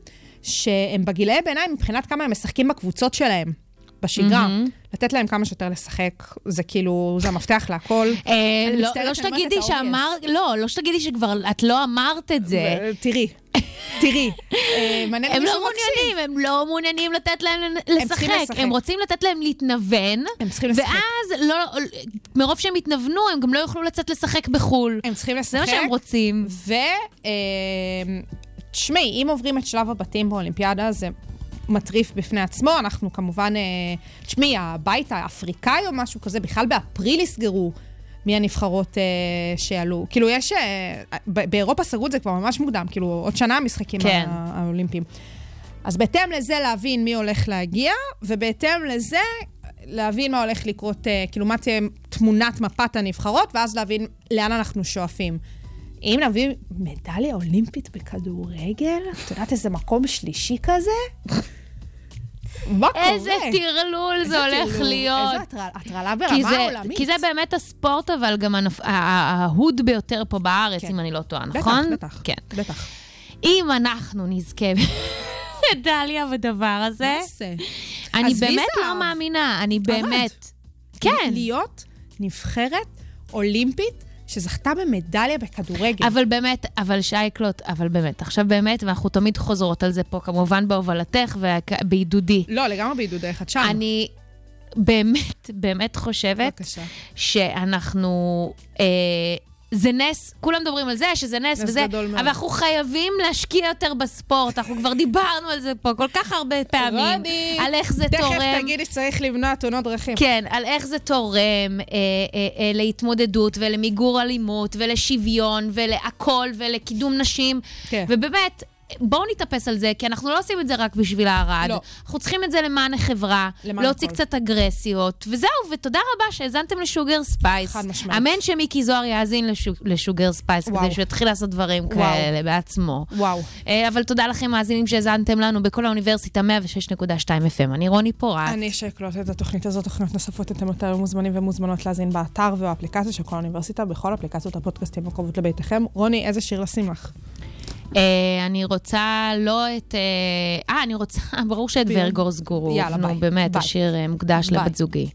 שהם בגילאי ביניים מבחינת כמה הם משחקים בקבוצות שלהם. בשגרה, מהמם. לתת להם כמה שיותר לשחק, זה כאילו, זה המפתח להכל. אה, אני לא- מצטערת לא שתגידי את ה-obvious. שאמר, לא, לא שתגידי שכבר את לא אמרת את זה. ו- תראי, תראי, אה, מעניין הם לא. מעוניינים, הם לא מעוניינים לתת להם לשחק. הם רוצים לתת להם להתנוון, הם צריכים לשחק. ואז לא, מרוב שהם יתנוונו, הם גם לא יוכלו לצאת לשחק בחו"ל. הם צריכים לשחק. זה מה שהם רוצים. ו... אה, תשמעי, אם עוברים את שלב הבתים באולימפיאדה, זה מטריף בפני עצמו. אנחנו כמובן... אה, תשמעי, הבית האפריקאי או משהו כזה, בכלל באפריל יסגרו מי הנבחרות אה, שעלו. כאילו, יש... אה, באירופה סגרו את זה כבר ממש מוקדם, כאילו, עוד שנה המשחקים כן. הא- האולימפיים. אז בהתאם לזה להבין מי הולך להגיע, ובהתאם לזה להבין מה הולך לקרות, אה, כאילו מה תהיה תמונת מפת הנבחרות, ואז להבין לאן אנחנו שואפים. אם נביא מדליה אולימפית בכדורגל, את יודעת איזה מקום שלישי כזה? מה קורה? איזה טרלול זה הולך להיות. איזה הטרלה- כי ברמה זה, עולמית. כי זה באמת הספורט, אבל גם הנפ... ה- ה- האהוד ביותר פה בארץ, כן. אם אני לא טועה, בטח, נכון? בטח, כן. בטח. אם אנחנו נזכה מדליה בדבר הזה? אני באמת. לא מאמינה, אני. באמת... כן. להיות נבחרת אולימפית שזכתה במדליה בכדורגל. אבל באמת, אבל שייקלוט, אבל באמת, עכשיו באמת, ואנחנו תמיד חוזרות על זה פה, כמובן בהובלתך ובעידודי. לא, לגמרי בעידודך, את שם. אני באמת, באמת חושבת בבקשה. שאנחנו... אה, זה נס, כולם מדברים על זה, שזה נס, נס וזה, גדול מאוד. אבל אנחנו חייבים להשקיע יותר בספורט, אנחנו כבר דיברנו על זה פה כל כך הרבה פעמים, רוני, על איך זה תכף תורם. תגידי שצריך למנוע תאונות דרכים. כן, על איך זה תורם אה, אה, אה, להתמודדות ולמיגור אלימות ולשוויון ולהכול ולקידום נשים. כן. ובאמת, בואו נתאפס על זה, כי אנחנו לא עושים את זה רק בשביל הערד. לא. אנחנו צריכים את זה למען החברה, למען להוציא הכל. קצת אגרסיות, וזהו, ותודה רבה שהאזנתם לשוגר ספייס. חד משמעית. אמן שמיקי זוהר יאזין לשו- לשוגר ספייס, וואו. כדי שהוא יתחיל לעשות דברים וואו. כאלה בעצמו. וואו. אה, אבל תודה לכם, מאזינים שהאזנתם לנו בכל האוניברסיטה 106.2 FM. אני רוני פורט. אני שאקלוט את התוכנית הזאת, תוכניות נוספות אתם יותר מוזמנים ומוזמנות להאזין באתר ובאפליקציה של כל האוניברסיטה, בכל אפליקציות הפודקאסטים הקרובות לביתכם. רוני, איזה שיר לשים לך? אה, אני רוצה לא את... אה, אה, אני רוצה, ברור שאת. ורגורס גורוב. יאללה, נו, ביי. באמת, ביי. השיר אה, מוקדש. לבת זוגי.